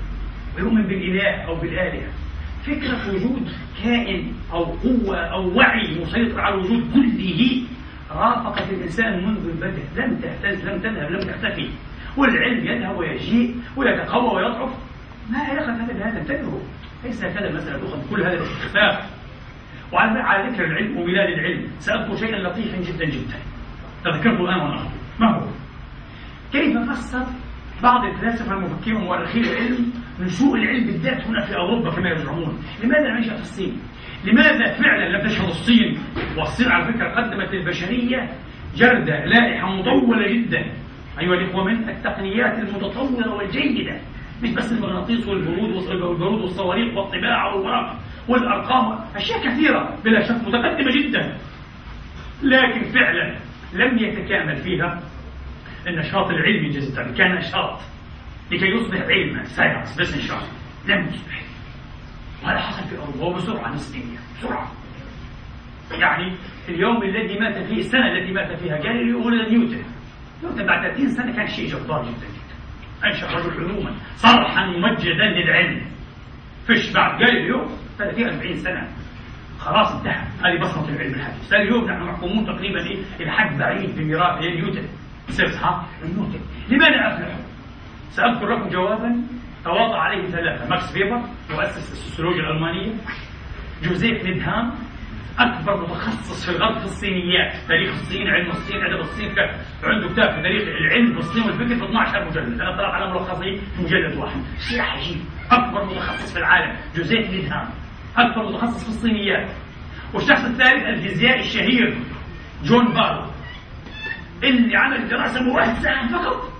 ويؤمن بالإله أو بالآلهة. فكرة وجود كائن أو قوة أو وعي مسيطر على الوجود كله رافقت الإنسان منذ البدء لم تهتز لم تذهب لم تختفي. والعلم يذهب ويجيء ويتقوى ويضعف. ما علاقة هذا بهذا؟ انتبهوا. ليس هكذا المسألة تؤخذ كل هذا الاستخفاف وعلى ذكر العلم وبلاد العلم سأذكر شيئا لطيفا جدا جدا. تذكرته الآن وأنا ما هو؟ كيف فسر بعض الفلاسفة المفكرين ومؤرخين العلم نشوء العلم بالذات هنا في أوروبا كما يزعمون. لماذا لم في الصين؟ لماذا فعلا لم تشهد الصين؟ والصين على فكرة قدمت للبشرية جردة لائحة مطولة جدا. أيها الإخوة من التقنيات المتطورة والجيدة مش بس المغناطيس والبرود والبرود والصواريخ والطباعة والورق والأرقام. أشياء كثيرة بلا شك متقدمة جدا. لكن فعلا لم يتكامل فيها النشاط العلمي جدا كان نشاط لكي يصبح علما science بس لم يصبح. وهذا حصل في أوروبا وبسرعة نسبية بسرعة. يعني اليوم الذي مات فيه السنة التي مات فيها جاليليو ولد نيوتن نيوتن بعد 30 سنة كان شيء جبار جدا جدا. أنشأ رجل علوما صرحا ممجدا للعلم. فيش بعد جاليليو 30 40 سنة. خلاص انتهى. هذه بصمة العلم الحديث. اليوم نحن محكومون تقريبا إلى حد بعيد بميراث نيوتن سيصحى نيوتن لماذا أفلحوا؟ سأذكر لكم جوابا تواطأ عليه ثلاثة ماكس فيبر مؤسس السوسيولوجيا الألمانية جوزيف نيدهام أكبر متخصص في الغرب في الصينيات تاريخ الصين علم الصين أدب الصين عنده كتاب في تاريخ العلم في الصين والفكر في 12 مجلد. أنا اطلعت على ملخصه في مجلد واحد. شيء عجيب. أكبر متخصص في العالم جوزيف نيدهام. أكبر متخصص في الصينيات. والشخص الثالث الفيزيائي الشهير جون بارو. اللي عمل دراسة موسعة فقط.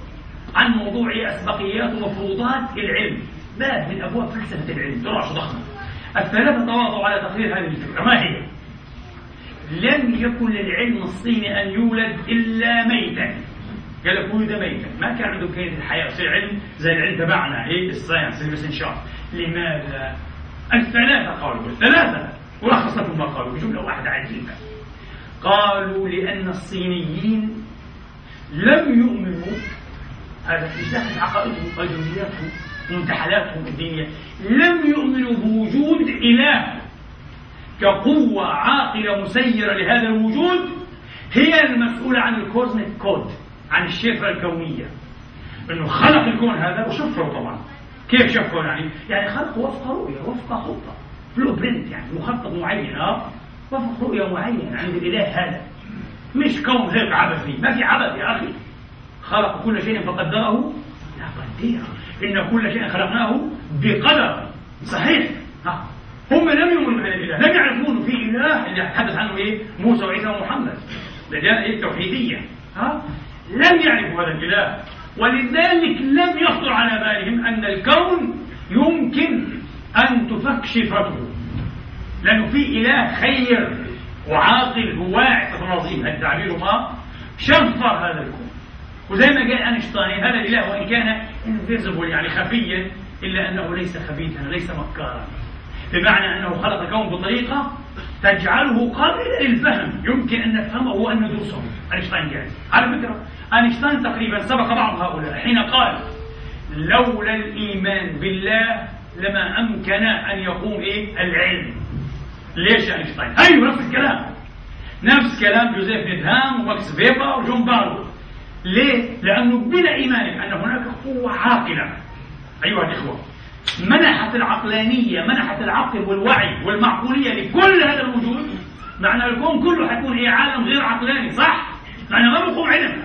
عن موضوع أسبقيات ومفروضات العلم. باب من أبواب فلسفة العلم؟ دراسة ضخمة. الثلاثة تواضعوا على تقرير هذه الفكرة. ما هي؟ لم يكن للعلم الصيني أن يولد إلا ميتا. قال لك ولد ميتا. ما كان عنده كيد الحياة؟ يصير علم زي العلم تبعنا. إيه؟ الساينس الاستنشاق لماذا؟ الثلاثة قالوا الثلاثة. ولخص لكم ما قالوا. بجملة واحدة عجيبة. قالوا لأن الصينيين لم يؤمنوا هذا في داخل عقائدهم ودنياتهم وانتحلاتهم الدينية لم يؤمنوا بوجود إله كقوة عاقلة مسيرة لهذا الوجود. هي المسؤولة عن ال cosmic code عن الشفرة الكونية. إنه خلق الكون هذا وشفره طبعا. كيف شفره يعني؟ يعني خلقه وفق رؤية وفق خطة blueprint يعني مخطط معين آه. وفق رؤية معينة عند الإله هذا. مش كون هيك عبثي ما في عبث يا أخي. خلق كل شيء فقدره؟ تقديرا إن كل شيء خلقناه بقدر. صحيح. ها. هم لم يؤمنوا بهذا الإله. لم يعرفون في إله اللي حدث عنه إيه؟ موسى وعيسى ومحمد. لجاء إيه التوحيديه ها. لم يعرفوا هذا الإله. ولذلك لم يخطر على بالهم أن الكون يمكن أن تفك شفرته لأنه في إله خير وعاقل وواعي. إن جاز التعبير ما شفر هذا الكون. وزي ما قال أينشتاين هذا الإله وإن كان invisible يعني خفيا إلا أنه ليس خبيثا ليس مكارا. بمعنى أنه خلق الكون بطريقة تجعله قابلا للفهم. يمكن أن نفهمه وأن ندرسه. أينشتاين قال. على فكرة أينشتاين تقريبا سبق بعض هؤلاء. حين قال لولا الإيمان بالله لما أمكن أن يقوم إيه؟ العلم. ليش أينشتاين؟ أيوه نفس الكلام. نفس كلام جوزيف نيدهام وماكس فيبر وجون بارو ليه؟ لأنه بلا إيمان أن هناك قوة عاقلة. أيها الإخوة منحت العقلانية منحت العقل والوعي والمعقولية لكل هذا الوجود. معنى الكون كله حيكون هي عالم غير عقلاني صح؟ معنى ما بقوم علم.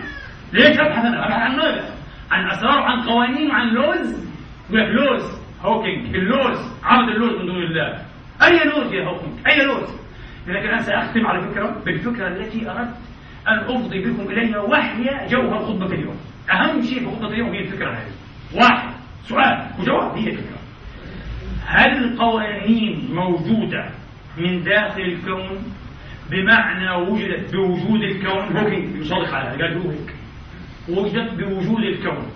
ليش أبحث أنا؟ أبحث عن ماذا؟ عن أسرار وعن قوانين وعن laws. يقول لك laws؟ هوكينج. ال laws. عبد ال laws من دون الله. أي laws يا هوكينج؟ أي laws؟ لكن أنا سأختم على فكرة بالفكرة التي أردت. ان افضي بكم إليها وهي جوهر خطبة اليوم. أهم شيء في خطبة اليوم هي الفكرة هذه. واحد. سؤال. وجواب. هي الفكرة. هل القوانين موجودة من داخل الكون؟ بمعنى وجدت بوجود الكون. هوكينج يصادق على قال هيك. وجدت بوجود الكون.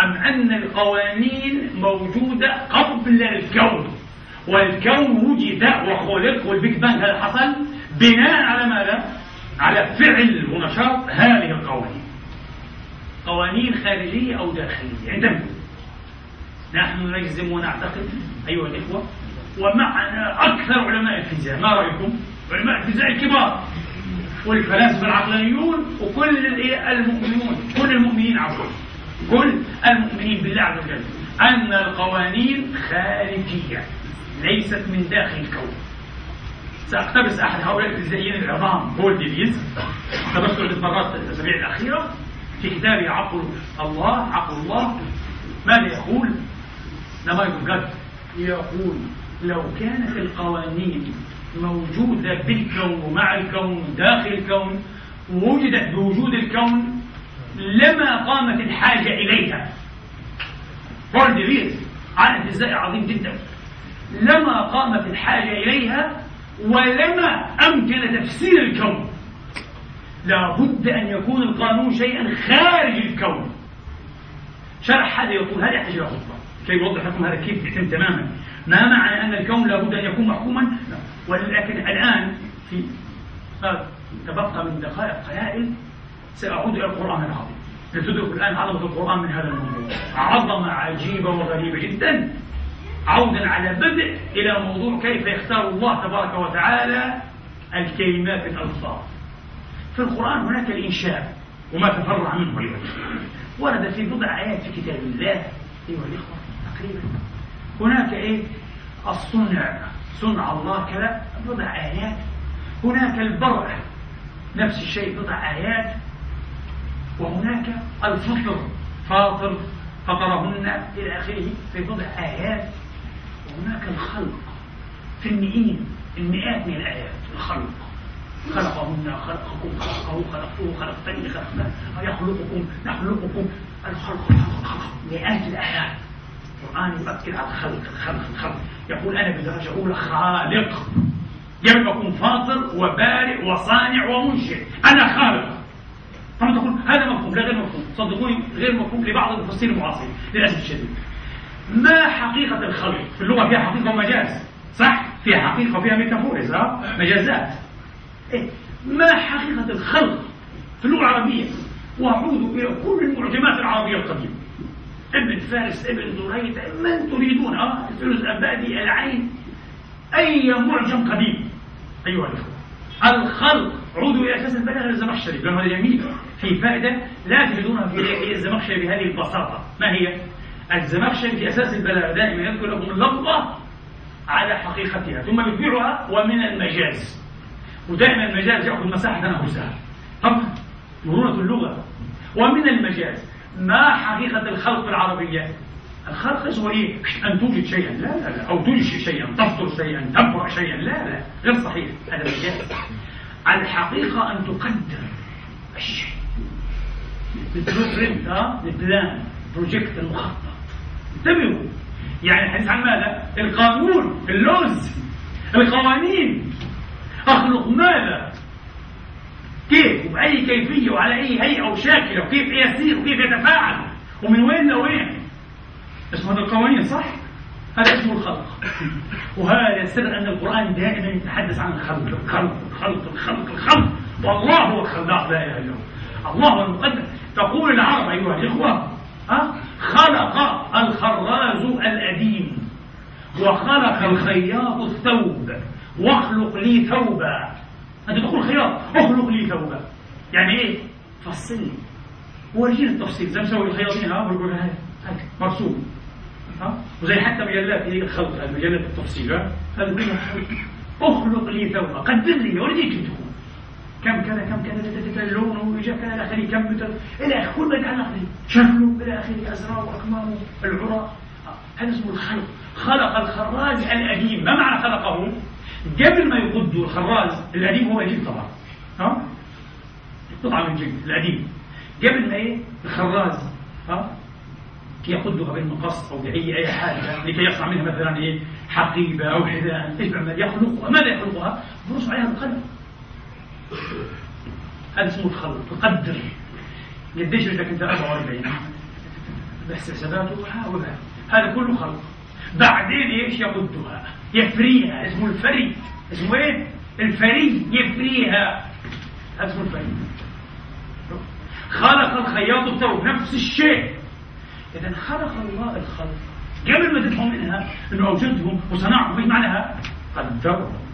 أم أن القوانين موجودة قبل الكون؟ والكون وجد وخلق وال Big Bang هذا حصل بناء على ماذا؟ على فعل ونشاط هذه القوانين. قوانين خارجية أو داخلية. انتبهوا نحن نجزم ونعتقد أيها الإخوة. ومعنا أكثر علماء الفيزياء. ما رأيكم؟ علماء الفيزياء الكبار. والفلاسفة العقلانيون وكل المؤمنون. كل المؤمنين عفوا. كل المؤمنين بالله عز وجل. أن القوانين خارجية. ليست من داخل الكون. سأقتبس أحد. هؤلاء الفيزيائيين العظام بول ديفيز اقتبسته للمرات الأسابيع الأخيرة في كتابه عقل الله عقل الله. ماذا يقول؟ لما يقول يقول لو كانت القوانين موجودة بالكون ومع الكون داخل الكون ووجدت بوجود الكون لما قامت الحاجة إليها؟ بول ديفيز عالم فيزيائي عظيم جدا. لما قامت الحاجة إليها ولما أمكن تفسير الكون لابد أن يكون القانون شيئا خارج الكون. شرح هذا يقول هذه حاجة خطبة كي يوضح لكم هذا؟ كيف يتم تماما؟ ما معنى أن الكون لابد أن يكون محكوما؟ ولكن الآن في تبقى من دقائق قلائل سأعود إلى القرآن العظيم. لتدرك الآن عظمة القرآن من هذا الموضوع عظمة عجيبة وغريبة جدا. عودا على بدء إلى موضوع كيف يختار الله تبارك وتعالى الكلمات الألفاظ في القرآن هناك الإنشاء وما تفرع منه أيها ورد في بضع آيات في كتاب الله أيها الإخوة تقريبا. هناك إيه؟ الصنع. صنع الله كذا. بضع آيات هناك البرع. نفس الشيء. بضع آيات وهناك الفطر. فاطر. فطرهن إلى آخره. في بضع آيات وهناك الخلق في المئين المئات من الآيات. الخلق. خلقهن خلقكم خلقه خلقته خلقتني خلقنا يخلقكم نخلقكم. الخلق مئات الآيات. القرآن يؤكد على الخلق الخلق الخلق يقول أنا بدرجة أولى خالق. أكون فاطر وبارئ وصانع ومنشئ. أنا خالق. تقول هذا مفهوم لا غير مفهوم. صدقوني غير مفهوم لبعض المفسرين المعاصرين. للأسف الشديد. ما حقيقة الخلق؟ في اللغة فيها حقيقة ومجاز صح؟ فيها حقيقة وفيها ميتافوريز مجازات. إيه؟ ما حقيقة الخلق في اللغة العربية؟ وأعود إلى كل المعجمات العربية القديمة. ابن فارس ابن دريد من تريدون؟ آه الفلوس الابادي العين. أي معجم قديم؟ أيها الإخوة الخلق. عودوا إلى أساس البلاغه الزمخشري هذا جميل. في فائدة لا تجدونها في الزمخشري بهذه البساطة. ما هي؟ الزمخشري في أساس البلاغة دائما يذكر لكم اللفظه على حقيقتها ثم يتبعها ومن المجاز. ودائما المجاز يأخذ مساحة نفسها طبعا مرونه اللغة. ومن المجاز ما حقيقة الخلق العربية؟ الخلق هو إيه؟ أن توجد شيئا. لا لا لا. أو تنشئ شيئا تفطر شيئا تبرأ شيئا. لا لا. غير صحيح. هذا مجاز. الحقيقة أن تقدر الشيء. ال blueprint ال plan project المخطط. انتبهوا. يعني الحديث عن ماذا؟ القانون ال laws القوانين. أخلق ماذا؟ كيف؟ وبأي كيفية؟ وعلى أي هيئة؟ وشاكلة وكيف يسير؟ وكيف يتفاعل؟ ومن وين لوين؟ اسمه هذا القوانين صح؟ هذا اسمه الخلق. وهذا سر أن القرآن دائما يتحدث عن الخلق الخلق الخلق الخلق الخلق. والله هو الخلاق لا إله إلا الله هو المقدم تقول العرب أيها الإخوة خلق الخراز الأديم وخلق الخياط الثوب. واخلق لي ثوبا. أنت تقول خياط اخلق لي ثوبا. يعني إيه؟ فصل. لي وريني التفصيل. زي ما سوي الخياطين ها بقول هاي مرسوم. ها؟ وزي حتى مجلات هي الخلق مجلات التفصيل. هذا اخلق لي ثوبا. قدر لي وريني كيف تكون كم كذا كم كذا لونه وجا كذا إلى آخره كم متر إلى آخره كل يتعلق به شكله إلى آخره ازراره وأكمامه العرى. هذا اسمه الخلق. خلق الخراج القديم ما معنى خلقه؟ قبل ما يقدوا الخراز القديم هو قديم طبعا. ها؟ قطعة من جلد القديم قبل ما إيه؟ الخراز ها؟ يقدها بالمقص أو بأي أي حاجة لكي يصنع منها مثلا إيه؟ حقيبة أو حذاء يخلقها ماذا يخلقها؟ برص عليها القلم هذا اسمه الخلق تقدر. قديش رجلك انت؟ 44 بس حساباته حاولها. هذا كله خلق بعدين إيش يقدها؟ يفريها. اسمه الفري. اسمه إيه؟ الفري. يفريها. هذا اسمه الفري. خلق الخياط الثوب نفس الشيء. اذا خلق الله الخلق. قبل ما تدخل منها إنه اوجدهم وصنعهم إيش معناها؟ قدرهم.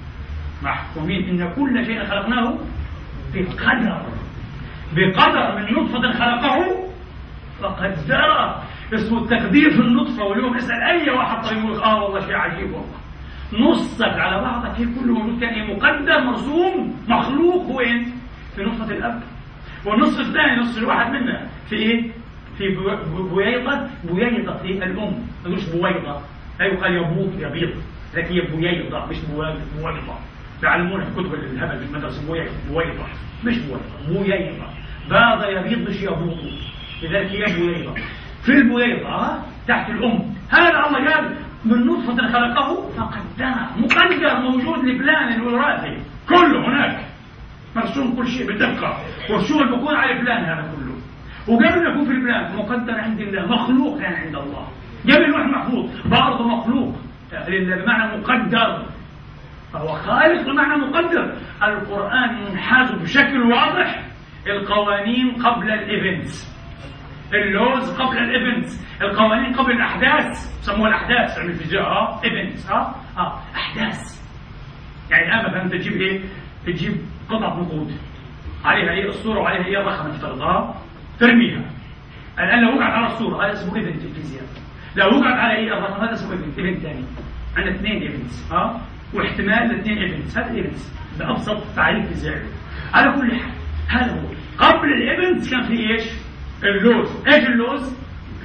محكومين إن كل شيء خلقناه بقدر. بقدر من نطفة خلقه فقدره اسمه التقدير في النطفة واليوم اسال أي واحد طيب يقول آه والله شيء عجيب والله. نصك على بعضك هي كله موجود كان مقدر مرسوم مخلوق. وين؟ في نصفة الأب. والنصف الثاني نصف الواحد منا. في إيه؟ في بويضة بويضة في الأم. مش بويضة. لا يقال يبوط يبيض. لكن هي بويضة مش بويضة. تعلمون كتب الهبل في المدرسة بويضة مش بويضة بويضة باض يبيض مش يبوط. لذلك هي بويضة في البويضة تحت الأم. هذا الله قال من نطفة خلقه فقدره مقدر موجود لفلان الوراثي. كله هناك. مرسوم كل شيء بدقة. والشغل بيكون على فلان هذا كله. وقبل يكون في البلان مقدر عند الله. مخلوق يعني عند الله. قبل واحد محفوظ برضه مخلوق. بمعنى مقدر. فهو خالق بمعنى مقدر. القرآن منحاز بشكل واضح القوانين قبل ال events. ال laws قبل ال events. القوانين قبل الأحداث. سموها الأحداث. علم الفيزياء آه events آه آه أحداث. يعني الآن مثلا تجيب إيه؟ تجيب قطعة نقود عليها إيه؟ الصورة وعليها إيه؟ الرقم افترضها ترميها. الآن لو وقعت على الصورة هذا اسمه event في الفيزياء لو وقعت على إيه؟ الرقم هذا اسمه event. event ثاني. عندنا اثنين events آه واحتمال الاثنين events هذا events بابسط تعريف فيزيائي على كل حال هذا هو قبل ال events كان في إيش؟ ال laws إيش ال laws؟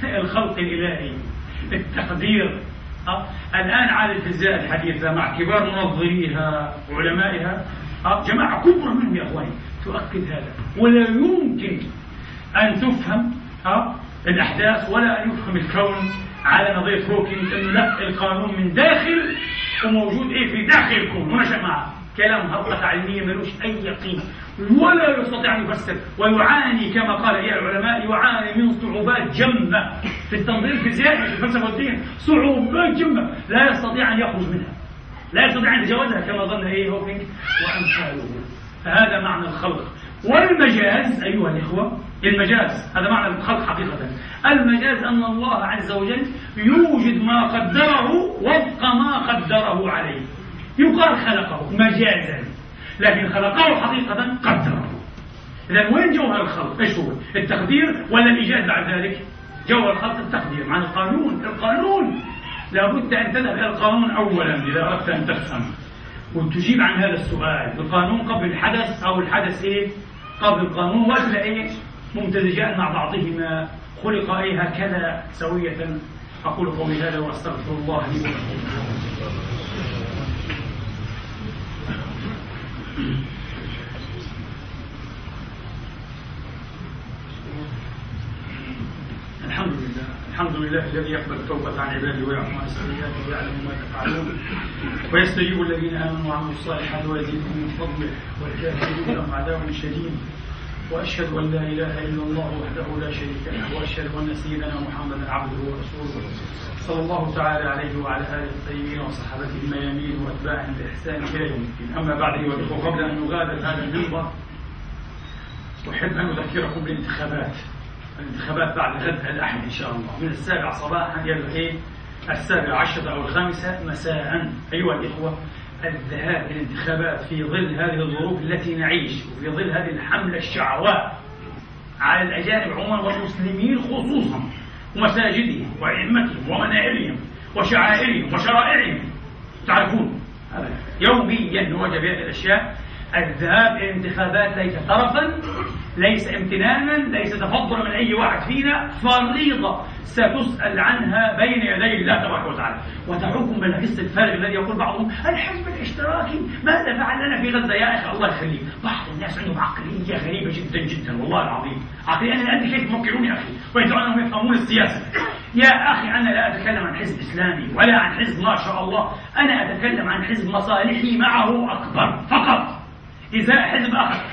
الخلق الإلهي التقدير أه؟ الآن على الفيزياء الحديثة مع كبار منظريها وعلمائها أه؟ جماعة كبرى منهم يا أخواني تؤكد هذا ولا يمكن أن تفهم أه؟ الأحداث ولا أن يفهم الكون على نظرية هوكينج أنه لا القانون من داخل وموجود إيه في داخل الكون ونشأ معه كلام هرطقة علمية ملوش أي قيمة ولا يستطيع أن يفسر ويعاني كما قال إيه العلماء يعاني من صعوبات جمة في التنظير الفيزيائي في الفلسفة والدين. صعوبات جمة لا يستطيع أن يخرج منها. لا يستطيع أن يتجاوزها كما ظن إيه هوكينج وأمثاله. فهذا معنى الخلق. والمجاز أيها الإخوة المجاز هذا معنى الخلق حقيقة المجاز أن الله عز وجل يوجد ما قدره وفق ما قدره عليه يقال خلقه مجازا لكن خلقه حقيقة قدره إذا وين جوهر الخلق؟ إيش هو؟ التقدير ولا الإيجاد بعد ذلك؟ جوهر الخلق التقدير معنى القانون القانون لابد أن تذهب إلى القانون أولا إذا أردت أن تفهم وتجيب عن هذا السؤال القانون قبل الحدث أو الحدث إيه؟ قبل القانون ولا إيه؟ ممتزجان مع بعضهما خلق أي هكذا سوية أقول قولي هذا وأستغفر الله لي ولكم لله الذي يقبل التوبة عن عباده ويعفو عن السيئات ويعلم ما تفعلون ويستجيب الذين آمنوا وعملوا الصالحات ويزيدهم من فضله والكافرين لهم عذاب شديد. وأشهد أن لا إله إلا الله وحده لا شريك له وأشهد أن سيدنا محمدا عبده ورسوله. صلى الله تعالى عليه وعلى آله الطيبين وصحابته الميامين وأتباعهم بإحسان إلى يوم الدين. أما بعد أيها الإخوة قبل أن نغادر هذا المنبر أحب أن أذكركم بالانتخابات الانتخابات بعد غد الأحد إن شاء الله. من السابع صباحا إلى الايه السابع عشرة أو الخامسة مساء. أيها الإخوة الذهاب إلى الانتخابات في ظل هذه الظروف التي نعيش وفي ظل هذه الحملة الشعواء على الأجانب عموما والمسلمين خصوصا ومساجدهم وأئمتهم ومنائرهم وشعائرهم وشرائعهم. تعرفون يوميا نواجه بهذه الأشياء الذهاب إلى الانتخابات ليس طرفا ليس امتنانا ليس تفضلا من أي واحد فينا فريضة ستسأل عنها بين يدي الله تبارك وتعالى. وتعوكم بالحس الفارغ الذي يقول بعضهم الحزب الاشتراكي ماذا فعل لنا في غزة يا أخي الله يخليك بعض الناس عندهم عقلية غريبة جدا جدا والله العظيم. عقلية أنا أنت كيف تفكرون يا أخي؟ ويدعون أنهم يفهمون السياسة. يا أخي أنا لا أتكلم عن حزب إسلامي ولا عن حزب ما شاء الله. أنا أتكلم عن حزب مصالحي معه أكبر فقط. إذا حزب آخر.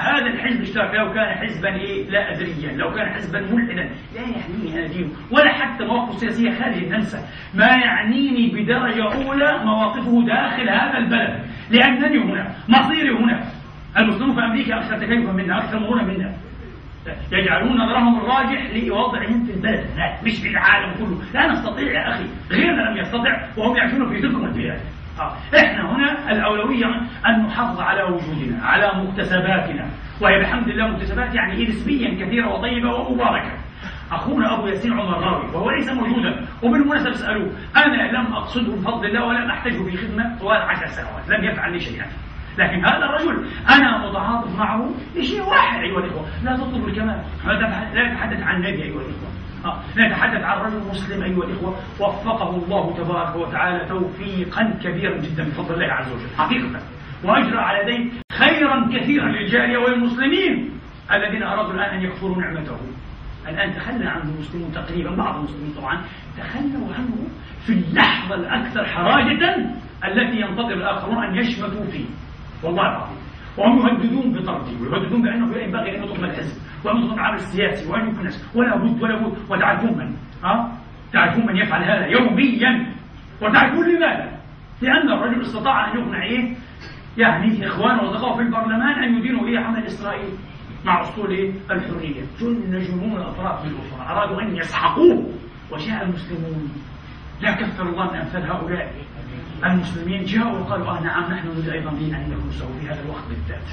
هذا الحزب الاشتراكي لو كان حزبا إيه؟ لا أدريا لو كان حزبا ملحدا. لا يعنيني أنا دينه ولا حتى مواقف سياسية خارج النمسا ما يعنيني بدرجة أولى مواقفه داخل هذا البلد. لأنني هنا مصيري هنا. المسلمون في أمريكا أكثر تكيفا منا أكثر مرونة منا. يجعلون نظرهم الراجح لوضعهم في البلد. مش في العالم كله. لا نستطيع يا أخي. غيرنا لم يستطع وهم يعيشون في تلكم البلاد. إحنا هنا الأولوية أن نحافظ على وجودنا على مكتسباتنا. وهي بحمد الله مكتسبات يعني نسبيا كثيرة وطيبة ومباركة. أخونا أبو ياسين عمر راوي وهو ليس موجودا. وبالمناسبة اسألوه أنا لم أقصده بفضل الله ولم أحتجه في خدمة طوال عشر سنوات لم يفعل لي شيئا. لكن هذا الرجل أنا متعاطف معه لشيء واحد أيها الإخوة. لا تطلب الكمال لا نتحدث عن النبي أيها الإخوة. نتحدث عن رجل مسلم أيها الإخوة وفقه الله تبارك وتعالى توفيقا كبيرا جدا بفضل الله عز وجل حقيقة. وأجرى على يديه خيرا كثيرا للجالية والمسلمين الذين أرادوا الآن أن يكفروا نعمته. الآن تخلى عنه المسلمون تقريبا بعض المسلمين طبعا تخلوا عنه في اللحظة الأكثر حراجة التي ينتظر الآخرون أن يشمتوا فيه. والله العظيم. وهم يهددون بطرده ويهددون بأنه ينبغي أن يطلب الحزب وأن يطلب العمل السياسي وأن يكنس ولا بد ولا بد وتعرفون من ها؟ تعرفون من يفعل هذا يوميا. وتعرفون لماذا؟ لأن الرجل استطاع أن يقنع إيه؟ يعني إخوانه وأصدقائه في البرلمان أن يدينوا إيه عمل إسرائيل مع أسطول إيه؟ الحرية. جن جنون الأطراف بالأخرى أرادوا أن يسحقوه. وجاء المسلمون. لا كثر الله من أمثال هؤلاء. المسلمين جاءوا وقالوا آه نعم نحن نريد أيضا أن نكون في هذا الوقت بالذات.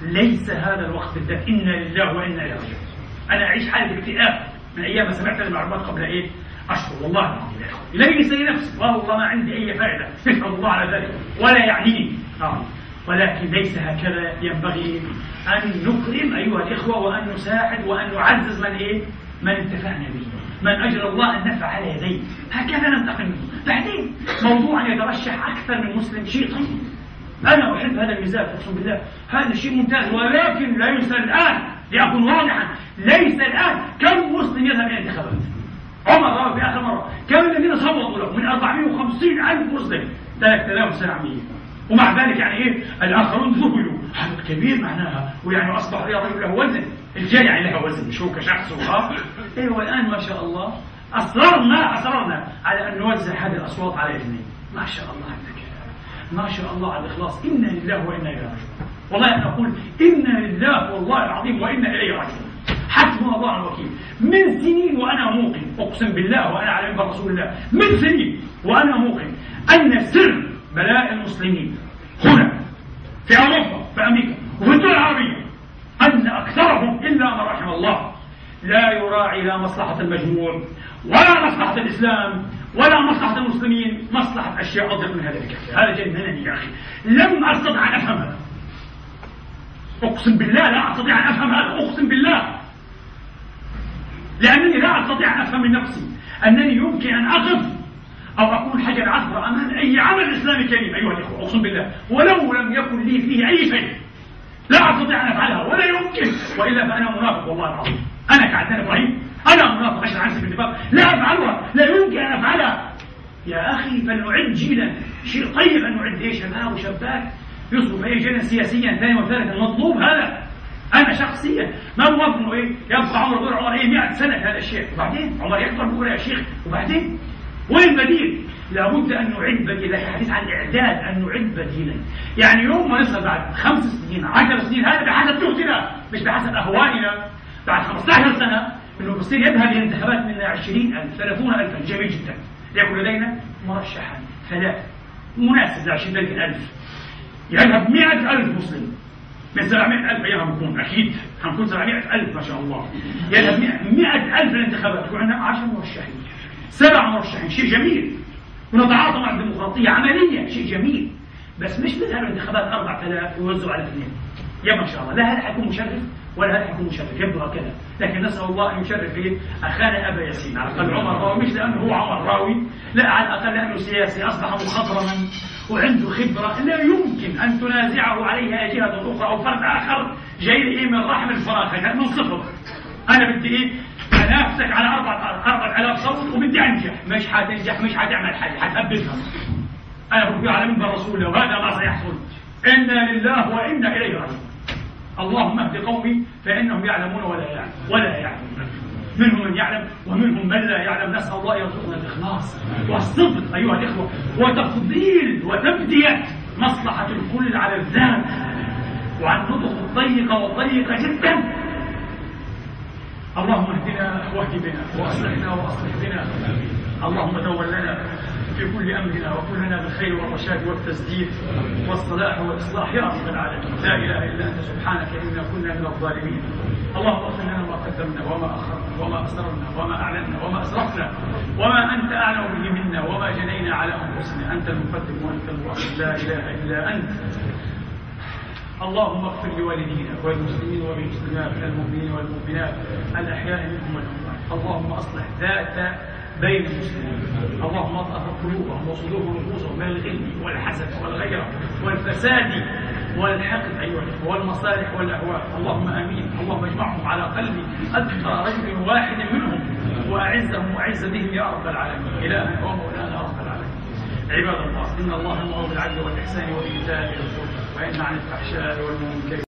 ليس هذا الوقت بالذات. إنا لله وإنا إليه راجعون. أنا أعيش حالة اكتئاب من أيام ما سمعت المعلومات قبل إيه؟ أشهر والله العظيم يا إخوة ليس لنفسي والله ما عندي أي فائدة. يحمد الله على ذلك. ولا يعنيني. آه. ولكن ليس هكذا ينبغي أن نكرم أيها الإخوة وأن نساعد وأن نعزز من إيه؟ من انتفعنا به. من أجر الله النفع على يديه هكذا ننتقل منه بعدين موضوع أن يترشح أكثر من مسلم شيء طيب. أنا أحب هذا المزاج أقسم بالله. هذا شيء ممتاز ولكن لا ينسى الآن لأكون واضحا ليس الآن كم مسلم يذهب إلى الانتخابات. عمر في آخر مرة كم الذين صوتوا له من 450 ألف مسلم. 3700 ومع ذلك يعني إيه؟ الآخرون ذهلوا هذا كبير معناها ويعني أصبح يا رجل له وزن. الجاي يعني لها وزن. مش هو كشخص وها أيوه والان ما شاء الله أصررنا أصررنا على أن نوزع هذه الأصوات على اثنين ما شاء الله على ما شاء الله على الإخلاص. إنا لله وإنا إليه راجعون. والله أنا أقول إنا لله والله العظيم وإنا إليه راجعون. حسبنا الله الوكيل. من سنين وأنا موقن أقسم بالله وأنا على منبر رسول الله. من سنين وأنا موقن. أن سر بلاء المسلمين هنا في أوروبا في أمريكا وفي الدول العربية أن أكثرهم إلا من رحم الله. لا يراعي لا مصلحة المجموع ولا مصلحة الإسلام ولا مصلحة المسلمين مصلحة أشياء أضيق من هذا الكفر هذا جننني يا أخي. لم أستطع أن أفهم هذا. أقسم بالله لا أستطيع أن أفهم هذا. أقسم بالله. لأنني لا أستطيع أن أفهم من نفسي. أنني يمكن أن أقف أو أكون حجر عثرة أمام أي عمل إسلامي كريم. أيها الإخوة أقسم بالله. ولو لم يكن لي فيه أي شيء لا أستطيع أن أفعلها ولا يمكن وإلا فأنا منافق والله العظيم. أنا كعدنان إبراهيم أنا منافق أشهد عن في النفاق لا أفعلها لا يمكن أن أفعلها. يا أخي فلنعد جيلا. شيء طيب أن نعد. إيه شباب وشابات؟ يصبح أي جيلا سياسيا ثانيا وثالثا. مطلوب هذا؟ أنا شخصيا. ما موافق إيه؟ يبقى عمر غير عمر إيه؟ 100 سنة هذا الشيء وبعدين؟ عمر يكبر بيقول يا شيخ. وبعدين؟ وين البديل؟ لابد أن نعد بديلا الحديث عن إعداد أن نعد بديلا يعني يوم ما نصل بعد خمس سنين عشر سنين هذا بحسب جهدنا مش بحسب أهوائنا. بعد 15 سنة إنه بصير يذهب إلى انتخابات من 20000 30000 جميل جدا. يكون لدينا مرشحا. ثلاث مناسب ل 20000 يذهب 100000 مسلم. من 700000 أيام بكون أكيد. حنكون 700000 ما شاء الله. يذهب 100000 للانتخابات يكون عندنا 10 مرشحين. سبع مرشحين. شيء جميل. ونتعاطى مع الديمقراطية عملية. شيء جميل. بس مش مثل الانتخابات 4000 ويوزعوا على اثنين. يا ما شاء الله. لا هذا حيكون مشرف؟ ولا هذا حيكون مشرف يبدو هكذا. لكن نسأل الله أن يشرف به أخانا أبا ياسين. على الأقل عمر راوي مش لأنه هو عمر راوي لا على الأقل لأنه سياسي أصبح مخضرما وعنده خبرة لا يمكن أن تنازعه عليها جهة أخرى أو فرد آخر جاي من رحم الفراخ. من صفر أنا بدي إيه؟ انافسك على أربع أربع آلاف صوت وبدي أنجح. مش حتنجح مش حتعمل حاجة حتهبلها أنا بقول على منبر رسول الله وهذا ما سيحصل. إنا لله وإنا إليه راجعون. اللهم اهد قومي فإنهم يعلمون ولا يعلم ولا يعلمون منهم من يعلم ومنهم من لا يعلم. نسأل الله يرزقنا الإخلاص والصدق أيها الإخوة وتفضيل وتبدية مصلحة الكل على الذات وعن نطق الضيقه والضيقه جدا. اللهم اهدنا واهد بنا واصلحنا وأصلح بنا. اللهم تولنا في كل أمرنا وكلنا بالخير والرشاد والتسديد والصلاح والإصلاح يا رب العالمين. لا إله إلا أنت سبحانك إنا كنا من الظالمين. اللهم اغفر لنا ما قدمنا وما أخرنا وما أسررنا وما أعلنا وما أسرفنا وما أنت أعلم به منا وما جنينا على أنفسنا. أنت المقدم وأنت المؤخر لا إله إلا أنت. اللهم اغفر لوالدينا والمسلمين والمسلمات المؤمنين والمؤمنات الأحياء منهم والأموات. اللهم أصلح ذات بين المسلمين. اللهم اطهر قلوبهم وصدور نفوسهم من الغل والحسد والغيرة والفساد والحقد أيها الإخوة والمصالح والأهواء. اللهم آمين. اللهم اجمعهم على قلب ادقى رجل واحد منهم وأعزهم وأعز بهم يا رب العالمين. الهنا ومولانا رب العالمين. عباد الله إن الله يامر بالعدل والإحسان وايتاء ذي القربى وينهى عن الفحشاء والمنكر.